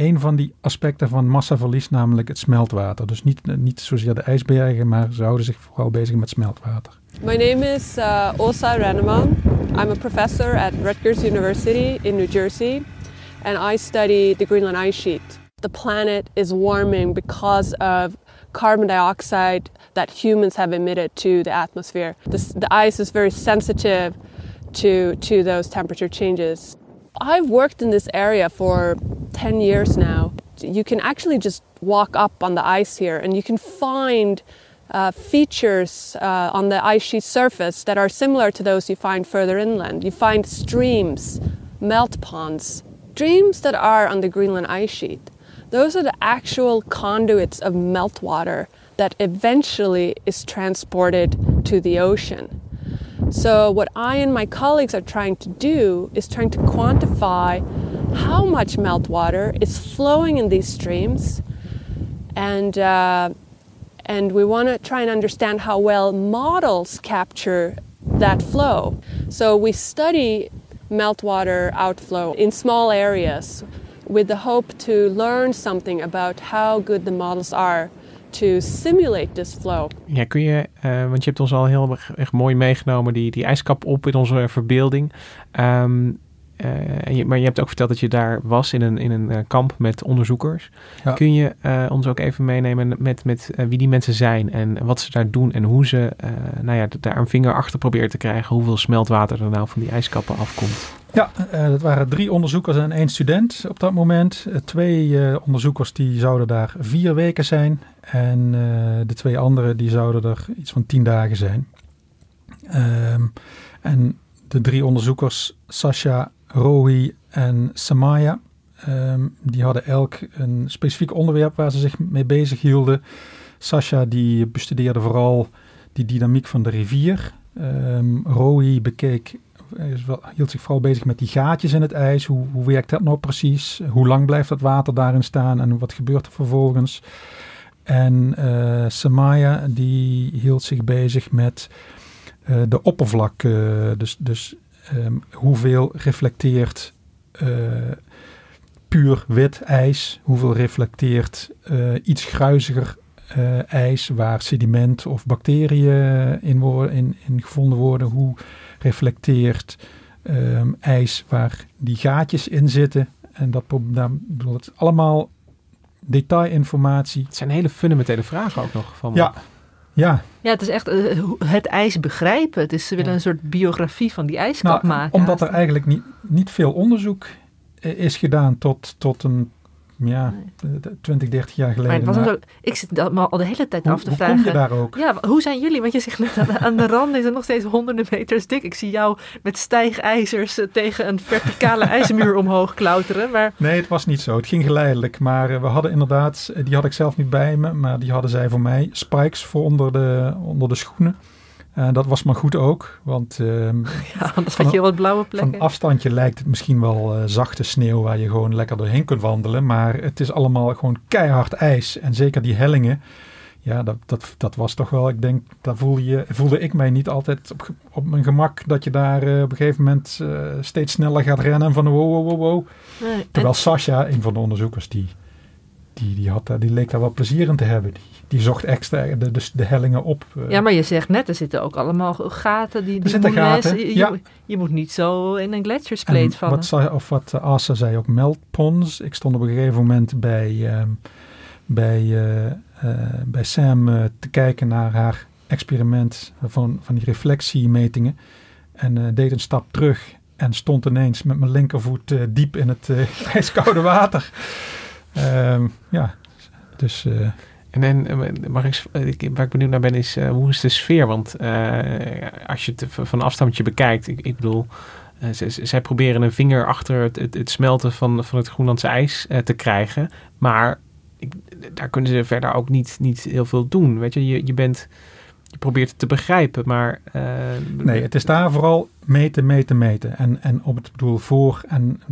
Speaker 2: een van die aspecten van massaverlies, namelijk het smeltwater. Dus niet, niet zozeer de ijsbergen, maar ze houden zich vooral bezig met smeltwater.
Speaker 10: My name is uh, Osa Raneman. I'm a professor at Rutgers University in New Jersey, and I study the Greenland ice sheet. The planet is warming because of carbon dioxide that humans have emitted to the atmosphere. This, the ice is very sensitive to, to those temperature changes. I've worked in this area for 10 years now. You can actually just walk up on the ice here and you can find uh, features uh, on the ice sheet surface that are similar to those you find further inland. You find streams, melt ponds, streams that are on the Greenland ice sheet. Those are the actual conduits of meltwater that eventually is transported to the ocean. So, what I and my colleagues are trying to do is trying to quantify how much meltwater is flowing in these streams, and uh, and we want to try and understand how well models capture that flow. So we study meltwater outflow in small areas with the hope to learn something about how good the models are to simulate this flow.
Speaker 1: Ja, kun je, uh, want je hebt ons al heel erg mooi meegenomen, die, die ijskap op in onze verbeelding. Um, uh, je, maar je hebt ook verteld dat je daar was in een, in een uh, kamp met onderzoekers. Ja. Kun je uh, ons ook even meenemen met, met wie die mensen zijn en wat ze daar doen en hoe ze nou ja, daar een vinger achter proberen te krijgen hoeveel smeltwater er nou van die ijskappen afkomt?
Speaker 2: Ja, dat waren drie onderzoekers en één student op dat moment. twee onderzoekers die zouden daar vier weken zijn en de twee anderen die zouden er iets van tien dagen zijn. Um, en de drie onderzoekers, Sasha, Rohi en Samaya. Ehm, die hadden elk een specifiek onderwerp waar ze zich mee bezig hielden. Sasha die bestudeerde vooral die dynamiek van de rivier. Um, Rohi bekeek, hield zich vooral bezig met die gaatjes in het ijs. Hoe, hoe werkt dat nou precies? Hoe lang blijft dat water daarin staan en wat gebeurt er vervolgens? En uh, Samaya die hield zich bezig met uh, de oppervlak. Dus dus um, hoeveel reflecteert puur wit ijs? Hoeveel reflecteert iets gruiziger ijs waar sediment of bacteriën in, worden, in, in gevonden worden? Hoe reflecteert um, ijs waar die gaatjes in zitten? En dat, dat allemaal detailinformatie.
Speaker 1: Het zijn hele fundamentele vragen ook nog. Van
Speaker 2: ja. Ja.
Speaker 3: ja, het is echt uh, het ijs begrijpen. Het is, ze willen een soort biografie van die ijskap
Speaker 2: nou,
Speaker 3: maken.
Speaker 2: Omdat er eigenlijk niet, niet veel onderzoek uh, is gedaan tot, tot een ja, nee. 20, 30 jaar geleden.
Speaker 3: Maar ook, ik zit dat al de hele tijd
Speaker 2: hoe,
Speaker 3: af te
Speaker 2: hoe
Speaker 3: vragen.
Speaker 2: Kom je daar ook?
Speaker 3: Ja, hoe zijn jullie? Want je zegt net aan, aan de rand is het nog steeds honderden meters dik. Ik zie jou met stijgijzers uh, tegen een verticale ijzermuur omhoog klauteren. Maar...
Speaker 2: Nee, het was niet zo. Het ging geleidelijk. Maar uh, we hadden inderdaad, die had ik zelf niet bij me, maar die hadden zij voor mij. Spikes voor onder de, onder de schoenen. Uh, dat was maar goed ook, want uh,
Speaker 3: ja, anders had je wat blauwe plekken.
Speaker 2: Van afstandje lijkt het misschien wel uh, zachte sneeuw waar je gewoon lekker doorheen kunt wandelen, maar het is allemaal gewoon keihard ijs en zeker die hellingen. Ja, dat, dat, dat was toch wel, ik denk, daar voelde, je, voelde ik mij niet altijd op, op mijn gemak dat je daar uh, op een gegeven moment steeds sneller gaat rennen en van wow, wow, wow, wow. Nee, Terwijl en... Sascha, een van de onderzoekers, die, die, die, had, die leek daar wel plezier in te hebben. Die, die zocht extra de, de, de hellingen op. Uh.
Speaker 3: Ja, maar je zegt net, er zitten ook allemaal gaten. Die, die
Speaker 2: er zitten gaten,
Speaker 3: je,
Speaker 2: ja.
Speaker 3: je, je, moet niet zo in een gletsjerspleet vallen.
Speaker 2: Wat, zei, of wat uh, Asa zei ook, meltponds. Ik stond op een gegeven moment bij, um, bij, uh, bij Sam te kijken naar haar experiment van, van die reflectiemetingen. En deed een stap terug en stond ineens met mijn linkervoet diep in het ijskoude water. Um, ja, dus...
Speaker 1: En, en mag ik, waar ik benieuwd naar ben is, hoe is de sfeer? Want als je het van afstandje bekijkt, ik, ik bedoel, zij proberen een vinger achter het, het, het, smelten van, van het Groenlandse ijs te krijgen. Maar ik, daar kunnen ze verder ook niet, niet heel veel doen. Weet je, je, je bent... Je probeert het te begrijpen, maar...
Speaker 2: nee, het is daar vooral meten, meten, meten. En, en op het bedoel voor en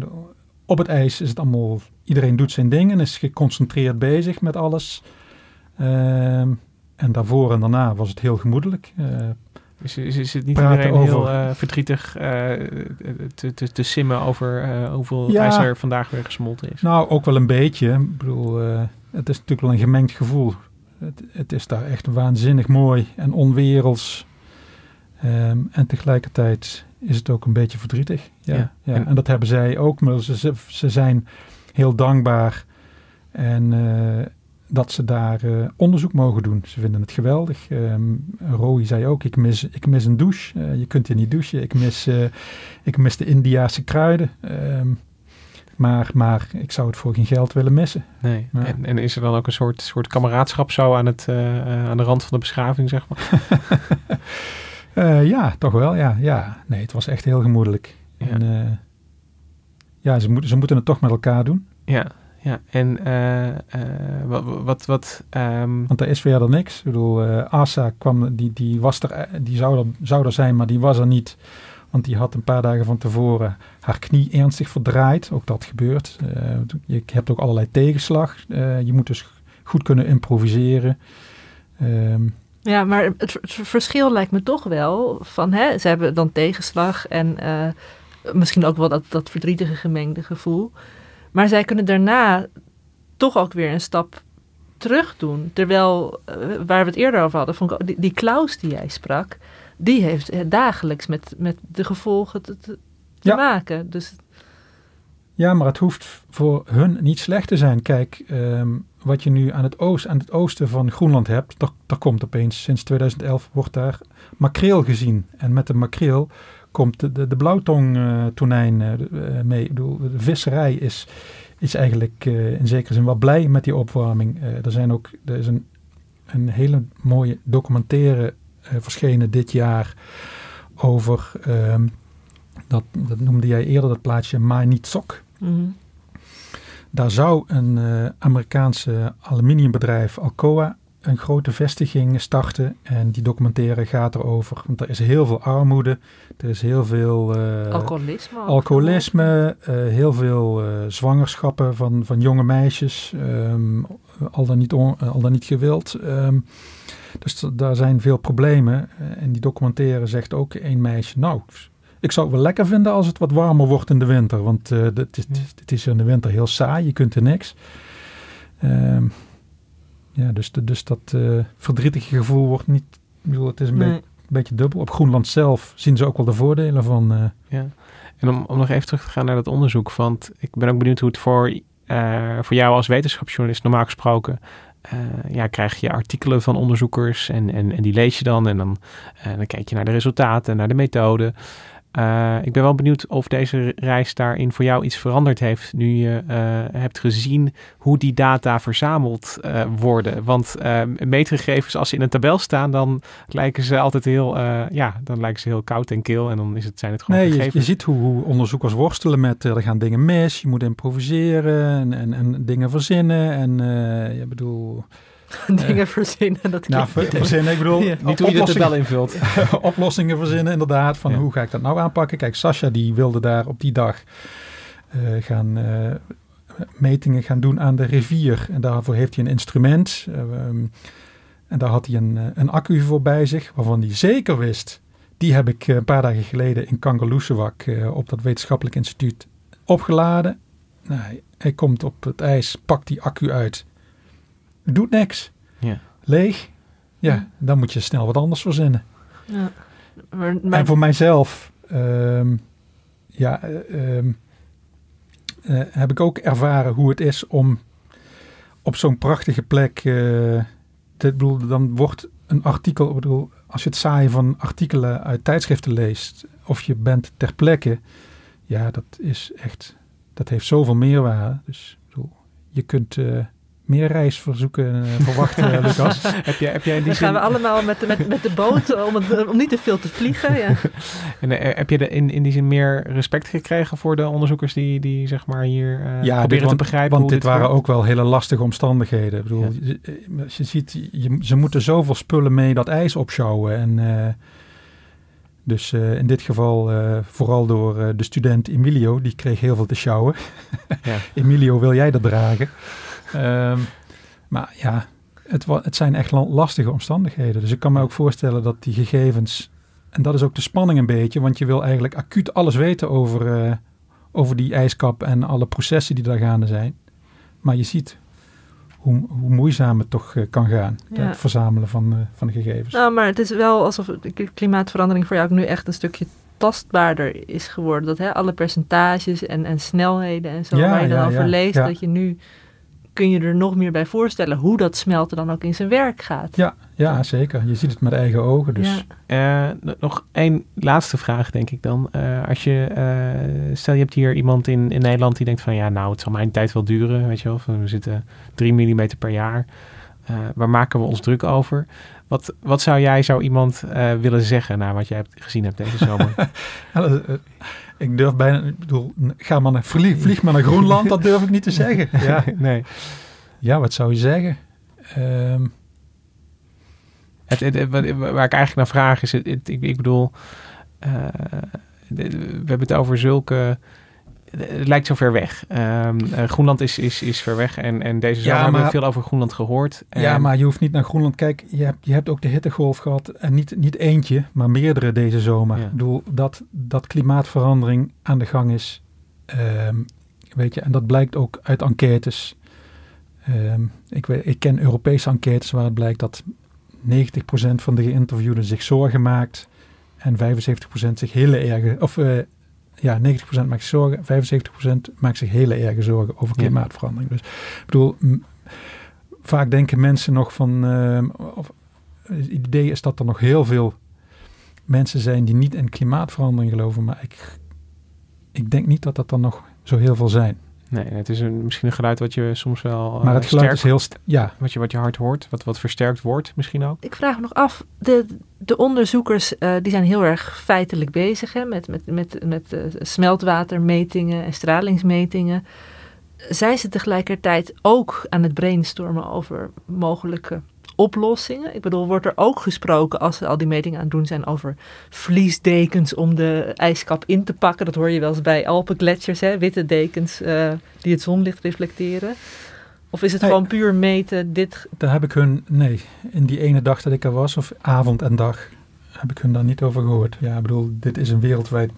Speaker 2: op het ijs is het allemaal... Iedereen doet zijn ding en is geconcentreerd bezig met alles... Um, en daarvoor en daarna was het heel gemoedelijk. Uh,
Speaker 1: is, is, is, het niet iedereen over... heel uh, verdrietig uh, te, te, te, simmen over hoeveel ja, ijs er vandaag weer gesmolten is?
Speaker 2: Nou, ook wel een beetje. Ik bedoel, het is natuurlijk wel een gemengd gevoel. Het, het, is daar echt waanzinnig mooi en onwerelds. Um, en tegelijkertijd is het ook een beetje verdrietig. Ja, ja. ja. En, en, dat hebben zij ook. Maar ze, ze, ze zijn heel dankbaar. En dat ze daar uh, onderzoek mogen doen. Ze vinden het geweldig. Um, Roy zei ook, ik mis, ik mis een douche. Uh, je kunt hier niet douchen. Ik mis, ik mis de Indiaanse kruiden. Um, maar, maar ik zou het voor geen geld willen missen.
Speaker 1: Nee. Ja. En, en, is er dan ook een soort, soort kameraadschap zo aan, het, aan de rand van de beschaving, zeg maar?
Speaker 2: ja, toch wel. Ja, ja. Nee, het was echt heel gemoedelijk. Ja, en, ja ze, moeten ze moeten het toch met elkaar doen.
Speaker 1: Ja, ja, en uh, uh, wat... wat, wat um...
Speaker 2: Want er is verder niks. Ik bedoel, uh, Asa kwam, die, die, was er, die zou, er, zou er zijn, maar die was er niet. Want die had een paar dagen van tevoren haar knie ernstig verdraaid. Ook dat gebeurt. je hebt ook allerlei tegenslag. je moet dus goed kunnen improviseren. Um,
Speaker 3: ja, maar het, het, verschil lijkt me toch wel van... Hè, ze hebben dan tegenslag en misschien ook wel dat, dat verdrietige gemengde gevoel... Maar zij kunnen daarna toch ook weer een stap terug doen. Terwijl, uh, waar we het eerder over hadden, vond ik, die, die Klaus die jij sprak, die heeft uh, dagelijks met, met de gevolgen te, te ja. maken. Dus...
Speaker 2: Ja, maar het hoeft voor hun niet slecht te zijn. Kijk, um, wat je nu aan het, oost, aan het oosten van Groenland hebt, daar, daar komt opeens, sinds 2011 wordt daar makreel gezien. En met de makreel komt de, de, de blauwtong-tonijn uh, uh, mee. Ik bedoel, de visserij is, is eigenlijk in zekere zin wel blij met die opwarming. er, zijn ook, er is een, een hele mooie documentaire verschenen dit jaar over um, Dat, dat noemde jij eerder, dat plaatsje Maanitsok.
Speaker 3: Mm
Speaker 2: Daar zou een uh, Amerikaanse aluminiumbedrijf Alcoa een grote vestiging starten. En die documentaire gaat erover. Want er is heel veel armoede. Er is heel veel...
Speaker 3: Uh, alcoholisme.
Speaker 2: Alcoholisme. Uh, heel veel zwangerschappen van, van jonge meisjes. Um, al, dan niet on, al dan niet gewild. Um, dus daar zijn veel problemen. En die documentaire zegt ook één meisje... Nou, ik zou het wel lekker vinden als het wat warmer wordt in de winter. Want het, is, is in de winter heel saai. Je kunt er niks. Um, ja, dus, de, dus dat uh, verdrietige gevoel wordt niet... Ik bedoel, het is een, nee. beetje, een beetje dubbel. Op Groenland zelf zien ze ook wel de voordelen van... Uh,
Speaker 1: ja. En om, om nog even terug te gaan naar dat onderzoek. Want ik ben ook benieuwd hoe het voor, uh, voor jou als wetenschapsjournalist normaal gesproken... Uh, ja, krijg je artikelen van onderzoekers en, en, en die lees je dan. En dan, uh, dan kijk je naar de resultaten, naar de methode. Uh, ik ben wel benieuwd of deze reis daarin voor jou iets veranderd heeft. Nu je uh, hebt gezien hoe die data verzameld uh, worden. Want meetgegevens, als ze in een tabel staan, dan lijken ze altijd heel, ja, dan lijken ze heel koud en kil. En dan is het, zijn het gewoon
Speaker 2: nee,
Speaker 1: gegevens.
Speaker 2: Je, je ziet hoe, hoe, onderzoekers worstelen met, er gaan dingen mis, je moet improviseren en, en, en dingen verzinnen. En je bedoel...
Speaker 3: Dingen verzinnen, dat
Speaker 2: nou, ver, verzinnen, ik bedoel...
Speaker 1: Ja, niet hoe je de tabel invult.
Speaker 2: oplossingen verzinnen, inderdaad, van ja. hoe ga ik dat nou aanpakken. Kijk, Sascha die wilde daar op die dag uh, gaan uh, metingen gaan doen aan de rivier. En daarvoor heeft hij een instrument. Uh, um, en daar had hij een, een accu voor bij zich, waarvan hij zeker wist... Die heb ik een paar dagen geleden in Kangerloesewak op dat wetenschappelijk instituut opgeladen. Nou, hij komt op het ijs, pakt die accu uit doet niks.
Speaker 1: Ja.
Speaker 2: Leeg. Ja, ja, dan moet je snel wat anders verzinnen.
Speaker 3: Ja. Maar, maar...
Speaker 2: En voor mijzelf, um, ja, um, uh, heb ik ook ervaren hoe het is om op zo'n prachtige plek, uh, te, bedoel, dan wordt een artikel, bedoel, als je het saaien van artikelen uit tijdschriften leest, of je bent ter plekke, ja, dat is echt, dat heeft zoveel meerwaarde. Dus bedoel, je kunt uh, meer reisverzoeken uh, verwachten, Lucas.
Speaker 1: heb, jij, heb jij in die
Speaker 3: Dan
Speaker 1: zin...
Speaker 3: gaan we allemaal met, met, met de boot om, het, om niet te veel te vliegen. Ja.
Speaker 1: en uh, heb je de, in, in die zin meer respect gekregen voor de onderzoekers die, die zeg maar hier uh,
Speaker 2: ja,
Speaker 1: proberen
Speaker 2: dit,
Speaker 1: te begrijpen?
Speaker 2: Want dit,
Speaker 1: dit
Speaker 2: waren ook wel hele lastige omstandigheden. Ik bedoel, ja. je, je, ziet, je, ze moeten zoveel spullen mee dat ijs opschouwen. En dus in dit geval vooral door de student Emilio, die kreeg heel veel te sjouwen.
Speaker 1: ja.
Speaker 2: Emilio, wil jij dat dragen? Um, maar ja, het, het, zijn echt lastige omstandigheden. Dus ik kan me ook voorstellen dat die gegevens. En dat is ook de spanning een beetje, want je wil eigenlijk acuut alles weten over, uh, over die ijskap en alle processen die daar gaande zijn. Maar je ziet hoe, hoe moeizaam het toch uh, kan gaan, ja. het verzamelen van, uh, van de gegevens.
Speaker 3: Nou, maar het is wel alsof de klimaatverandering voor jou ook nu echt een stukje tastbaarder is geworden. Dat hè, alle percentages en, en snelheden en zo
Speaker 2: ja,
Speaker 3: waar je dan
Speaker 2: ja,
Speaker 3: over leest, dat je nu kun je er nog meer bij voorstellen hoe dat smelten dan ook in zijn werk gaat.
Speaker 2: Ja, ja zeker. Je ziet het met eigen ogen. Dus.
Speaker 1: Ja. Uh, nog één laatste vraag, denk ik dan. Uh, als je, uh, stel je hebt hier iemand in, in Nederland die denkt van ja, nou, het zal mijn tijd wel duren, weet je wel. We zitten 3 mm per jaar. Waar maken we ons druk over? Wat, wat zou jij, zou iemand willen zeggen na wat jij hebt gezien hebt deze zomer?
Speaker 2: Ik durf bijna, ik bedoel, ga maar naar, vlieg, vlieg maar naar Groenland, dat durf ik niet te zeggen. Ja,
Speaker 1: nee.
Speaker 2: Ja, wat zou je zeggen? Um,
Speaker 1: het, het, het, waar ik eigenlijk naar vraag is, ik, ik, bedoel, uh, we hebben het over zulke, het lijkt zo ver weg. Um, uh, Groenland is, is, is ver weg en, en deze zomer ja, hebben we veel over Groenland gehoord. En
Speaker 2: ja, maar je hoeft niet naar Groenland. Kijk, je hebt, je hebt ook de hittegolf gehad. En niet, niet eentje, maar meerdere deze zomer.
Speaker 1: Ja.
Speaker 2: Ik bedoel, dat, dat klimaatverandering aan de gang is. Um, weet je, en dat blijkt ook uit enquêtes. Um, ik, weet, ik ken Europese enquêtes waar het blijkt dat 90% van de geïnterviewden zich zorgen maakt. En 75% zich hele erge... Of, uh, ja, 90% maakt zich zorgen, 75% maakt zich hele erge zorgen over klimaatverandering. Ja. Dus ik bedoel, vaak denken mensen nog van, uh, of, het idee is dat er nog heel veel mensen zijn die niet in klimaatverandering geloven, maar ik, ik denk niet dat dat er nog zo heel veel zijn.
Speaker 1: Nee, het is een, misschien een geluid wat je soms wel.
Speaker 2: Maar het
Speaker 1: uh,
Speaker 2: geluid
Speaker 1: sterk,
Speaker 2: is heel... Ja,
Speaker 1: Wat je, wat je hard hoort, wat, wat versterkt wordt misschien ook.
Speaker 3: Ik vraag me nog af, de, de onderzoekers uh, die zijn heel erg feitelijk bezig hè, met, met, met, met uh, smeltwatermetingen en stralingsmetingen. Zijn ze tegelijkertijd ook aan het brainstormen over mogelijke oplossingen? Ik bedoel, wordt er ook gesproken als ze al die metingen aan het doen zijn over vliesdekens om de ijskap in te pakken? Dat hoor je wel eens bij Alpengletsjers, hè? witte dekens uh, die het zonlicht reflecteren. Of is het
Speaker 2: Nee.
Speaker 3: gewoon puur meten, dit
Speaker 2: daar heb ik hun... Nee, in die ene dag dat ik er was, of avond en dag, heb ik hun daar niet over gehoord. Ja, ik bedoel, dit is een wereldwijd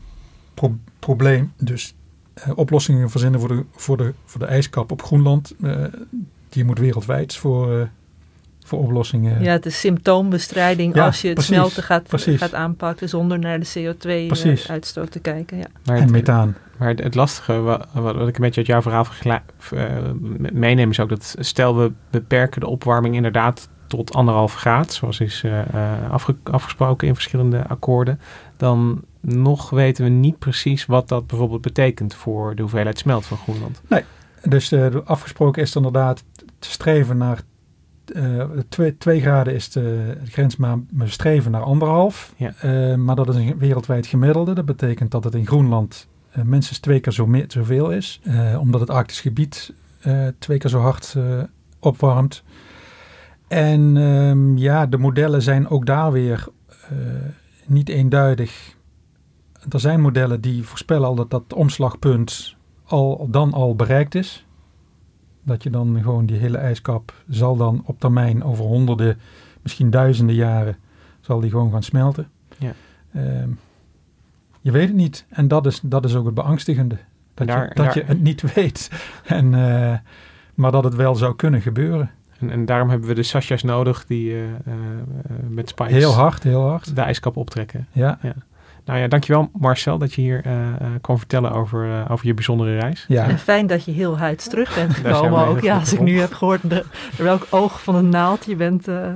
Speaker 2: pro- probleem. Dus eh, oplossingen verzinnen voor de, voor, de, voor de ijskap op Groenland, eh, die moet wereldwijd voor, eh, voor oplossingen.
Speaker 3: Ja, het is symptoombestrijding
Speaker 2: Ja,
Speaker 3: als je het
Speaker 2: precies,
Speaker 3: smelten gaat,
Speaker 2: precies.
Speaker 3: gaat aanpakken zonder naar de
Speaker 2: Precies.
Speaker 3: CO2-uitstoot te kijken. Ja.
Speaker 1: Maar
Speaker 2: en
Speaker 1: het,
Speaker 2: methaan.
Speaker 1: maar het, het lastige, wat, wat ik een beetje uit jouw verhaal vergela- uh, meeneem, is ook dat stel we beperken de opwarming inderdaad tot anderhalf graad, zoals is uh, afge afgesproken in verschillende akkoorden, dan nog weten we niet precies wat dat bijvoorbeeld betekent voor de hoeveelheid smelt van Groenland.
Speaker 2: Nee, dus uh, afgesproken is inderdaad te streven naar uh, twee, twee, graden is de grens, maar we streven naar anderhalf.
Speaker 1: Ja.
Speaker 2: Uh, maar dat is een wereldwijd gemiddelde. Dat betekent dat het in Groenland uh, minstens twee keer zo meer, zoveel is. omdat het Arktisch gebied twee keer zo hard opwarmt. En um, ja, de modellen zijn ook daar weer niet eenduidig. Er zijn modellen die voorspellen al dat dat omslagpunt al, dan al bereikt is. Dat je dan gewoon die hele ijskap zal dan op termijn over honderden, misschien duizenden jaren, zal die gewoon gaan smelten.
Speaker 1: Ja.
Speaker 2: Um, je weet het niet. En dat is, dat is ook het beangstigende. Dat,
Speaker 1: daar,
Speaker 2: je, dat
Speaker 1: daar,
Speaker 2: je het niet weet. En, uh, maar dat het wel zou kunnen gebeuren.
Speaker 1: En, en daarom hebben we de Sasha's nodig die uh, uh, met spikes
Speaker 2: heel hard, heel hard.
Speaker 1: de ijskap optrekken.
Speaker 2: Ja.
Speaker 1: ja. Nou ja, dankjewel Marcel dat je hier uh, kwam vertellen over, uh, over je bijzondere reis.
Speaker 2: Ja.
Speaker 3: En fijn dat je heel huids terug bent gekomen ook. Ja, als ik nu heb gehoord de, welk oog van een naald je bent uh,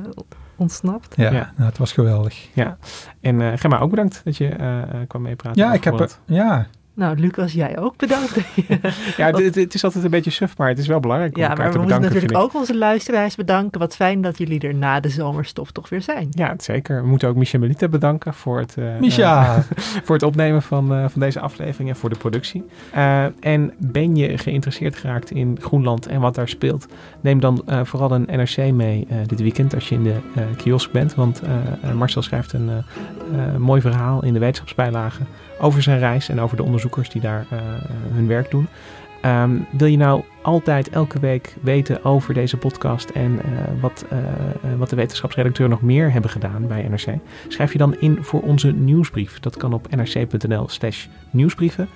Speaker 3: ontsnapt.
Speaker 2: Ja, ja. Nou, het was geweldig.
Speaker 1: Ja, en uh, Gemma ook bedankt dat je kwam meepraten.
Speaker 2: Ja, ik heb ja,
Speaker 3: nou, Lucas, jij ook bedankt.
Speaker 1: ja, het, het, is altijd een beetje suf, maar het is wel belangrijk om
Speaker 3: ja,
Speaker 1: elkaar
Speaker 3: maar
Speaker 1: te
Speaker 3: we
Speaker 1: bedanken.
Speaker 3: moeten natuurlijk ook onze luisteraars bedanken. Wat fijn dat jullie er na de zomerstop toch weer zijn.
Speaker 1: Ja, zeker. We moeten ook Micha Melita bedanken voor het, uh,
Speaker 2: Micha.
Speaker 1: uh, voor het opnemen van, uh, van deze aflevering en voor de productie. Uh, en ben je geïnteresseerd geraakt in Groenland en wat daar speelt? Neem dan uh, vooral een NRC mee dit weekend als je in de kiosk bent. Want Marcel schrijft een mooi verhaal in de wetenschapsbijlage over zijn reis en over de onderzoekers die daar uh, hun werk doen. Um, wil je nou altijd elke week weten over deze podcast en uh, wat, uh, wat de wetenschapsredacteur nog meer hebben gedaan bij NRC? Schrijf je dan in voor onze nieuwsbrief. Dat kan op nrc.nl slash nieuwsbrieven.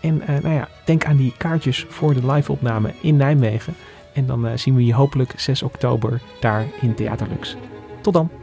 Speaker 1: En nou ja, denk aan die kaartjes voor de live-opname in Nijmegen. En dan zien we je hopelijk 6 oktober daar in Theaterlux. Tot dan!